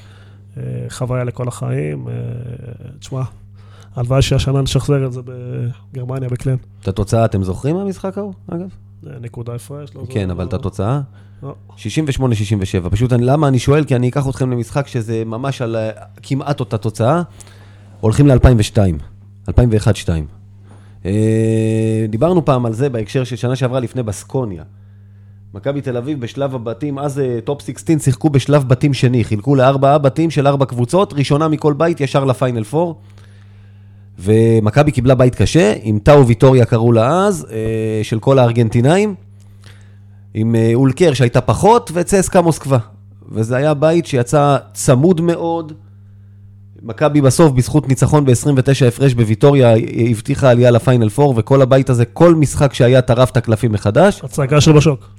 אה, חוויה לכל החיים. אה, תשמע, הלוואי שהשנה נשחזר את זה בגרמניה, בקלן. את התוצאה אתם זוכרים מהמשחק ההוא, אגב? אה, נקודה הפרש. לא כן. אבל את התוצאה? לא. 68-67. פשוט אני, למה אני שואל? כי אני אקח אתכם למשחק שזה ממש על אה, כמעט אותה תוצאה. הולכים ל-2002, 2001-2002. אה, דיברנו פעם על זה בהקשר של שנה שעברה לפני בסקוניה. מכבי תל אביב בשלב הבתים, אז אה, טופ 16 שיחקו בשלב בתים שני, חילקו לארבעה בתים של ארבע קבוצות, ראשונה מכל בית ישר לפיינל 4. ומכבי קיבלה בית קשה, עם טאו ויטוריה קראו לה אז, אה, של כל הארגנטינאים. עם אולקר שהייתה פחות, וצסקה מוסקבה. וזה היה בית שיצא צמוד מאוד. מכבי בסוף, בזכות ניצחון ב-29 הפרש בוויטוריה, הבטיחה עלייה לפיינל 4, וכל הבית הזה, כל משחק שהיה טרף את הקלפים מחדש. הצגה של בשוק.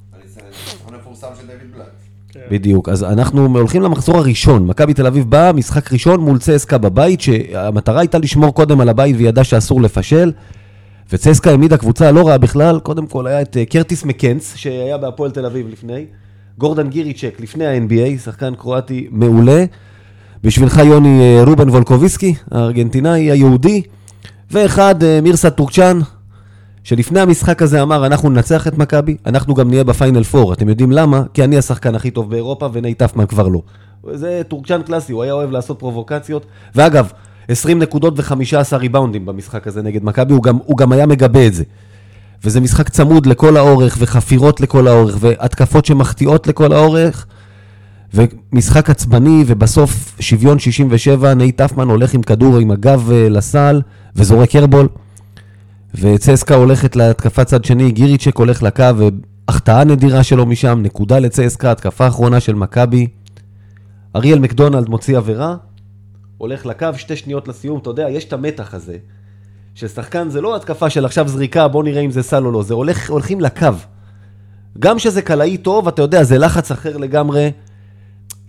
כן. בדיוק. אז אנחנו הולכים למחזור הראשון. מכבי תל אביב באה, משחק ראשון מול צסקה בבית, שהמטרה הייתה לשמור קודם על הבית וידעה שאסור לפשל. וצסקה העמידה קבוצה לא רעה בכלל, קודם כל היה את אה, קרטיס מקנס, שהיה בהפועל תל אביב לפני, גורדן גיריצ'ק לפני ה-NBA, שחקן קרואטי מעולה. בשבילך יוני אה, רובן וולקוביסקי, הארגנטינאי היהודי, ואחד אה, מירסה טורקצ'אן, שלפני המשחק הזה אמר, אנחנו ננצח את מכבי, אנחנו גם נהיה בפיינל פור. אתם יודעים למה? כי אני השחקן הכי טוב באירופה ונייט אפמן כבר לא. זה טורקצ'אן קלאסי, הוא היה אוהב לעשות פרובוקציות. ואגב, 20 נקודות ו-15 ריבאונדים במשחק הזה נגד מכבי, הוא, הוא גם היה מגבה את זה. וזה משחק צמוד לכל האורך, וחפירות לכל האורך, והתקפות שמחטיאות לכל האורך, ומשחק עצבני, ובסוף שוויון 67, נייט אפמן הולך עם כדור עם הגב אה, לסל, וזורק air ball. וצסקה הולכת להתקפת צד שני, גיריצ'ק הולך לקו, והחטאה נדירה שלו משם, נקודה לצסקה, התקפה אחרונה של מכבי. אריאל מקדונלד מוציא עבירה, הולך לקו, שתי שניות לסיום, אתה יודע, יש את המתח הזה. ששחקן זה לא התקפה של עכשיו זריקה, בוא נראה אם זה סל או לא, זה הולך, הולכים לקו. גם שזה קלעי טוב, אתה יודע, זה לחץ אחר לגמרי.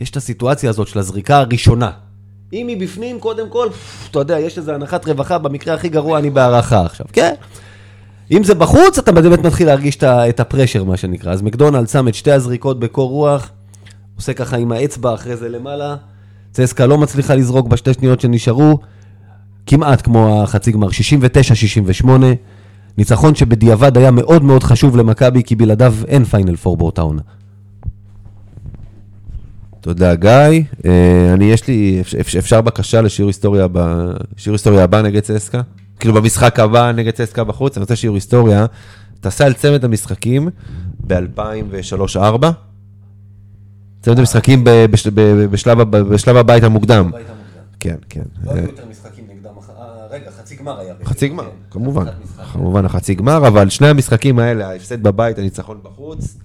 יש את הסיטואציה הזאת של הזריקה הראשונה. אם היא בפנים, קודם כל, אתה יודע, יש איזו הנחת רווחה, במקרה הכי גרוע אני בהערכה עכשיו, כן? אם זה בחוץ, אתה באמת מתחיל להרגיש את הפרשר, מה שנקרא. אז מקדונלד שם את שתי הזריקות בקור רוח, עושה ככה עם האצבע אחרי זה למעלה. צסקה לא מצליחה לזרוק בשתי שניות שנשארו, כמעט כמו החצי גמר, 69-68. ניצחון שבדיעבד היה מאוד מאוד חשוב למכבי, כי בלעדיו אין פיינל פור באותה עונה. תודה, גיא. אה, אני, יש לי, אפשר בקשה לשיעור היסטוריה, שיעור היסטוריה הבא נגד צסקה? כאילו במשחק הבא נגד צסקה בחוץ, אני רוצה שיעור היסטוריה. תעשה על צמד המשחקים ב-2003-2004. צמד המשחקים בשלב הבית המוקדם. כן, כן. לא היו יותר משחקים נגדם, אה, רגע, חצי גמר היה. חצי גמר, כן. כמובן. כמובן החצי גמר, אבל שני המשחקים האלה, ההפסד בבית, הניצחון בחוץ.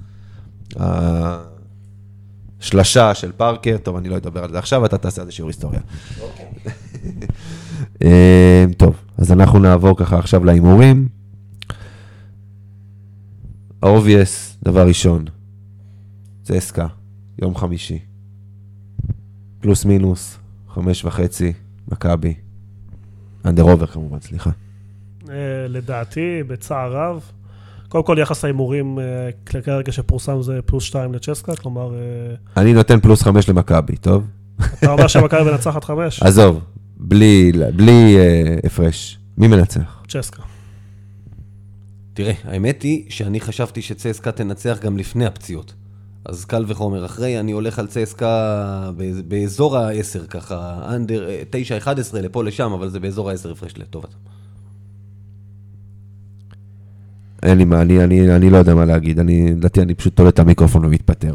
שלשה של פארקר, טוב, אני לא אדבר על זה עכשיו, אתה תעשה על זה שיעור היסטוריה. אוקיי. אה, טוב, אז אנחנו נעבור ככה עכשיו להימורים. ה-obvious, דבר ראשון, זה עסקה, יום חמישי. פלוס מינוס, חמש וחצי, מכבי. אנדר עובר כמובן, סליחה. אה, לדעתי, בצער רב, קודם כל, יחס ההימורים אה, כרגע שפורסם זה פלוס 2 לצ'סקה, כלומר... אה, אני נותן פלוס 5 למכבי, טוב? אתה אומר שמכבי מנצחת 5? [laughs] עזוב, בלי, בלי אה, הפרש. מי מנצח? צ'סקה. תראה, האמת היא שאני חשבתי שצסקה תנצח גם לפני הפציעות. אז קל וחומר אחרי, אני הולך על צסקה באזור ה-10, ככה, אנדר, 9-11 לפה לשם, אבל זה באזור ה-10 הפרש לטובתם. אין לי מה, אני, אני, אני לא יודע מה להגיד, אני, לדעתי אני פשוט תולה את המיקרופון ומתפטר.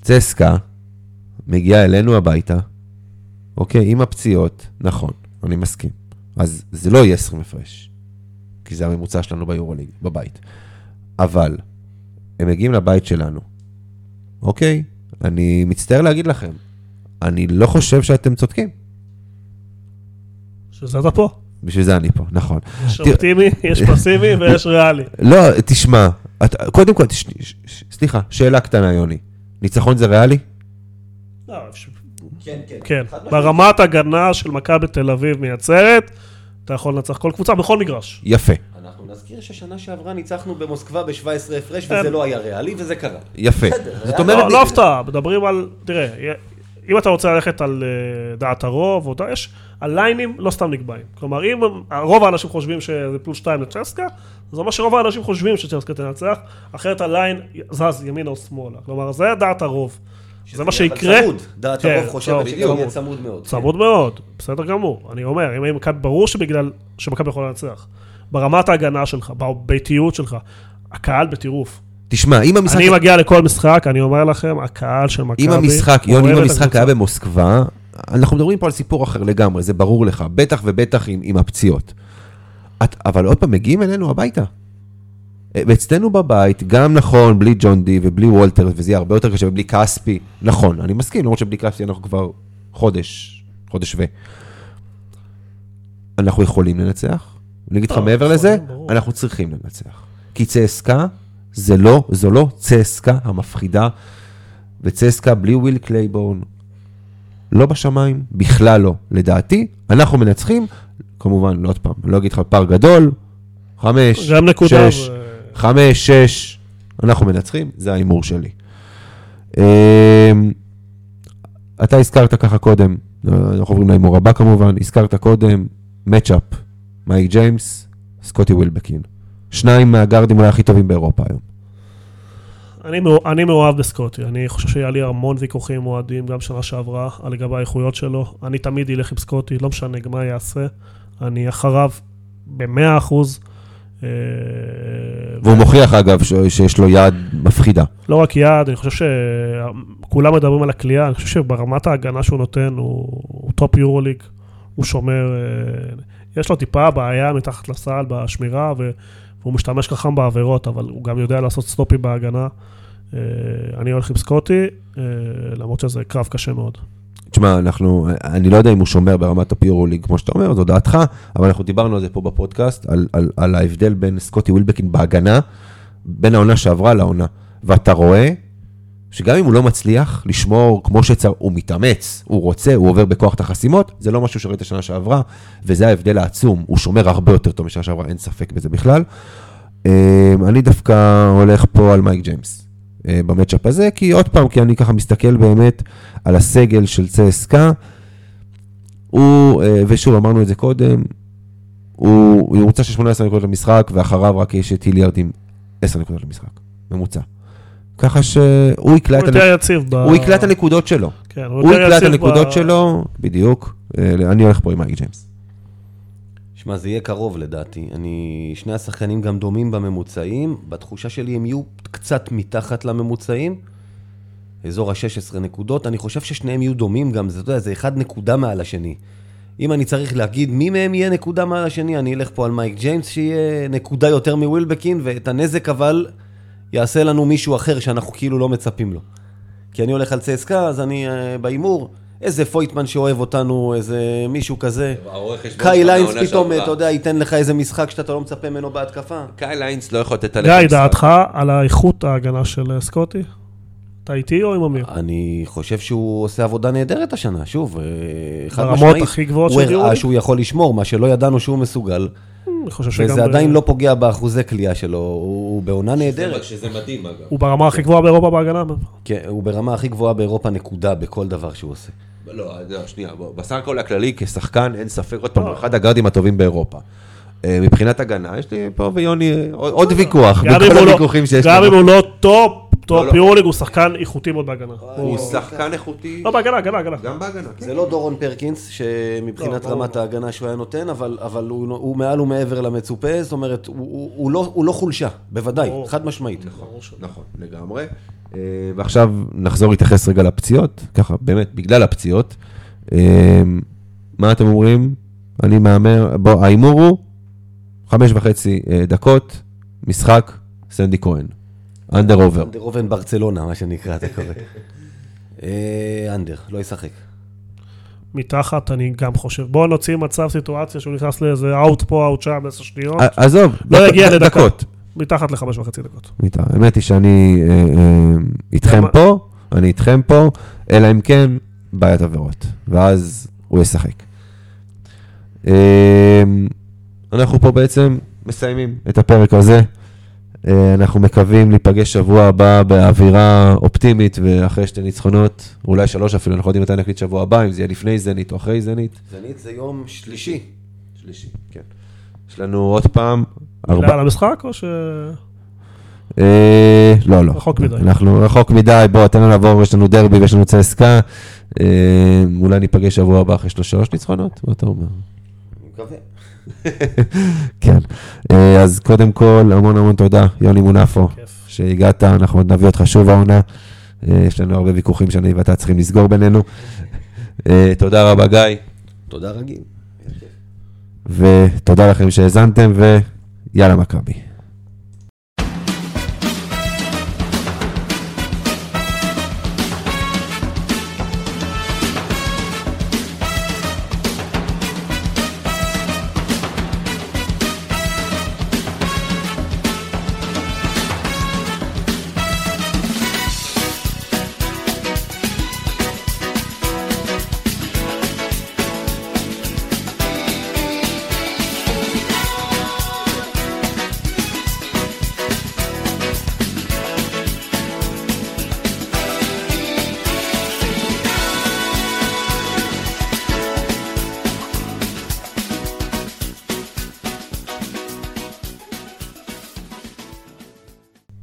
צסקה מגיעה אלינו הביתה, אוקיי, עם הפציעות, נכון, אני מסכים. אז זה לא יהיה 20 הפרש, כי זה הממוצע שלנו ביורוליג, בבית. אבל, הם מגיעים לבית שלנו, אוקיי? אני מצטער להגיד לכם, אני לא חושב שאתם צודקים. שזה אתה פה. בשביל זה אני פה, נכון. יש אופטימי, יש פסימי ויש ריאלי. [laughs] לא, תשמע, קודם כל, סליחה, שאלה קטנה, יוני. ניצחון זה ריאלי? לא, כן, כן. כן, ברמת הגנה של מכבי תל אביב מייצרת, אתה יכול לנצח כל קבוצה בכל מגרש. יפה. אנחנו נזכיר ששנה שעברה ניצחנו במוסקבה ב-17 הפרש, וזה לא היה ריאלי, וזה קרה. יפה. זאת אומרת... לא, לא הפתעה, מדברים על, תראה, אם אתה רוצה ללכת על אה, דעת הרוב, או יש, הליינים לא סתם נקבעים. כלומר, אם רוב האנשים חושבים שזה פלוס 2 לצ'סקה, זה אומר שרוב האנשים חושבים שצ'סקה תנצח, אחרת הליין זז ימינה או שמאלה. כלומר, זה דעת הרוב. זה מה שיקרה. צמוד, דעת הרוב כן, חושבת שזה יהיה צמוד מאוד. צמוד מאוד, בסדר גמור. אני אומר, אם מכבי, ברור שבגלל שמכבי יכולה לנצח. ברמת ההגנה שלך, בביתיות שלך, הקהל בטירוף. תשמע, אם המשחק... אני מגיע לכל משחק, אני אומר לכם, הקהל של מכבי... אם המשחק, יוני, אם המשחק היה במוסקבה, אנחנו מדברים פה על סיפור אחר לגמרי, זה ברור לך, בטח ובטח עם, עם הפציעות. את, אבל עוד פעם, מגיעים אלינו הביתה. ואצלנו בבית, גם נכון, בלי ג'ון די ובלי וולטר, וזה יהיה הרבה יותר קשה, ובלי כספי, נכון, אני מסכים, למרות שבלי כספי אנחנו כבר חודש, חודש ו... אנחנו יכולים לנצח. אני אגיד לך מעבר לזה, אנחנו צריכים לנצח. כי צסקה זה לא, זו לא צסקה המפחידה, וצסקה בלי וויל קלייבורן, לא בשמיים, בכלל לא. לדעתי, אנחנו מנצחים, כמובן, לא עוד פעם, לא אגיד לך פער גדול, חמש, גם נקודה. שש, ו- חמש, שש, אנחנו מנצחים, זה ההימור שלי. אמ, אתה הזכרת ככה קודם, אנחנו עוברים להימור הבא כמובן, הזכרת קודם, מצ'אפ, מייק ג'יימס, סקוטי ווילבקין. שניים מהגארדים אולי הכי טובים באירופה היום. אני, אני מאוהב בסקוטי, אני חושב שהיה לי המון ויכוחים עם אוהדים, גם שנה שעברה, על לגבי האיכויות שלו. אני תמיד אלך עם סקוטי, לא משנה מה יעשה, אני אחריו במאה אחוז. אה, והוא מוכיח אגב שיש לו יד מפחידה. לא רק יד, אני חושב שכולם מדברים על הקליעה, אני חושב שברמת ההגנה שהוא נותן, הוא, הוא טופ יורוליג, הוא שומר, אה, יש לו טיפה בעיה מתחת לסל בשמירה, והוא משתמש חכם בעבירות, אבל הוא גם יודע לעשות סטופים בהגנה. אה, אני הולך עם סקוטי, אה, למרות שזה קרב קשה מאוד. תשמע, אנחנו, אני לא יודע אם הוא שומר ברמת הפיורוליג, כמו שאתה אומר, זו דעתך, אבל אנחנו דיברנו על זה פה בפודקאסט, על, על, על ההבדל בין סקוטי ווילבקין בהגנה, בין העונה שעברה לעונה. ואתה רואה שגם אם הוא לא מצליח לשמור כמו שצריך, הוא מתאמץ, הוא רוצה, הוא עובר בכוח את החסימות, זה לא משהו שראית שנה שעברה, וזה ההבדל העצום, הוא שומר הרבה יותר טוב משנה שעברה, אין ספק בזה בכלל. אה, אני דווקא הולך פה על מייק ג'יימס. אה, במצ'אפ הזה, כי עוד פעם, כי אני ככה מסתכל באמת על הסגל של צסקה, הוא, אה, ושוב, אמרנו את זה קודם, הוא ממוצע של 18 נקודות למשחק, ואחריו רק יש את היליארד עם 10 נקודות למשחק, ממוצע. ככה שהוא יקלע הוא את, הנק... ב... הוא יקלע את הנקודות שלו. כן, הוא יותר יקלע את הנקודות ב- שלו, בדיוק. אה, אני הולך פה עם מייק ג'יימס. שמע, זה יהיה קרוב לדעתי. אני... שני השחקנים גם דומים בממוצעים. בתחושה שלי הם יהיו קצת מתחת לממוצעים. אזור ה-16 נקודות. אני חושב ששניהם יהיו דומים גם, זה, אתה יודע, זה אחד נקודה מעל השני. אם אני צריך להגיד מי מהם יהיה נקודה מעל השני, אני אלך פה על מייק ג'יימס, שיהיה נקודה יותר מווילבקין, ואת הנזק אבל יעשה לנו מישהו אחר שאנחנו כאילו לא מצפים לו. כי אני הולך על צסקה, אז אני אה, בהימור, איזה פויטמן שאוהב אותנו, איזה מישהו כזה. קייל היינס פתאום, אתה יודע, ייתן לך איזה משחק שאתה לא מצפה ממנו בהתקפה. קייל היינס לא יכול לתת גיא, דעתך על האיכות ההגנה של סקוטי? אתה איתי או עם אמיר? אני חושב שהוא עושה עבודה נהדרת השנה, שוב, אה, חד ברמות משמעית. הכי גבוהות הוא של הראה יורוליג? שהוא יכול לשמור, מה שלא ידענו שהוא מסוגל. וזה ב- עדיין לא פוגע באחוזי כליאה שלו, הוא בעונה נהדרת. שזה מדהים אגב. הוא ברמה הכי גבוהה באירופה בהגנה. כן, הוא ברמה הכי גבוהה באירופה, נקודה, בכל דבר שהוא עושה. לא, לא, שנייה, בסך הכל הכללי, כשחקן, אין ספק, עוד פעם, הוא אחד הגארדים הטובים באירופה. אה, מבחינת הגנה, יש לי פה ויוני אה, עוד ויכוח, גם אם בכל הוא לא- הוויכוחים שיש גם אם לנו. הוא לא טופ, לא, טופ לא. יורוליג, הוא שחקן איכותי מאוד בהגנה. הוא שחקן איכותי, לא, בהגנה, הגנה, הגנה. גם בהגנה, כן. זה לא דורון פרקינס, שמבחינת לא. רמת ההגנה שהוא היה נותן, אבל, אבל הוא, הוא מעל ומעבר למצופה, זאת אומרת, הוא, לא, הוא לא חולשה, בוודאי. חד משמעית. נכון, לגמרי. אה, ועכשיו נחזור להתייחס רגע לפציעות, ככה, באמת, בגלל הפציעות. אה, מה אתם אומרים? אני מהמר, בוא, ההימור הוא חמש וחצי אה, דקות, משחק, סנדי כהן. אנדר עובר. אנדר אובן ברצלונה, מה שנקרא, אתה קורא. אה, אנדר, לא ישחק. מתחת, אני גם חושב. בואו נוציא מצב, סיטואציה שהוא נכנס לאיזה אאוט פה, אאוט שם, עשר שניות. ע- עזוב, לא דק- יגיע דק- לדקה. דקות. מתחת לחמש וחצי דקות. האמת היא שאני אה, אה, איתכם למה? פה, אני איתכם פה, אלא אם כן, בעיית עבירות. ואז הוא ישחק. אה, אנחנו פה בעצם מסיימים את הפרק הזה. אה, אנחנו מקווים להיפגש שבוע הבא באווירה אופטימית ואחרי שתי ניצחונות, אולי שלוש אפילו, אנחנו לא יודעים מתי נקליט שבוע הבא, אם זה יהיה לפני זנית או אחרי זנית. זנית זה יום שלישי. שלישי, כן. יש לנו עוד פעם מילה ארבע... על המשחק או ש... אה, לא, לא. רחוק מדי. אנחנו רחוק מדי, בוא, תן לנו לעבור, יש לנו דרבי ויש לנו צסקה. אה, אולי ניפגש שבוע הבא אחרי שלוש שלוש ניצחונות? מה אתה אומר? אני מקווה. כן. אה, אז קודם כל, המון המון תודה, יוני מונפו. שהגעת, אנחנו עוד נביא אותך שוב העונה. אה, יש לנו הרבה ויכוחים שאני ואתה צריכים לסגור בינינו. אה, תודה רבה, גיא, תודה רגיל. ותודה לכם שהאזנתם, ויאללה מכבי.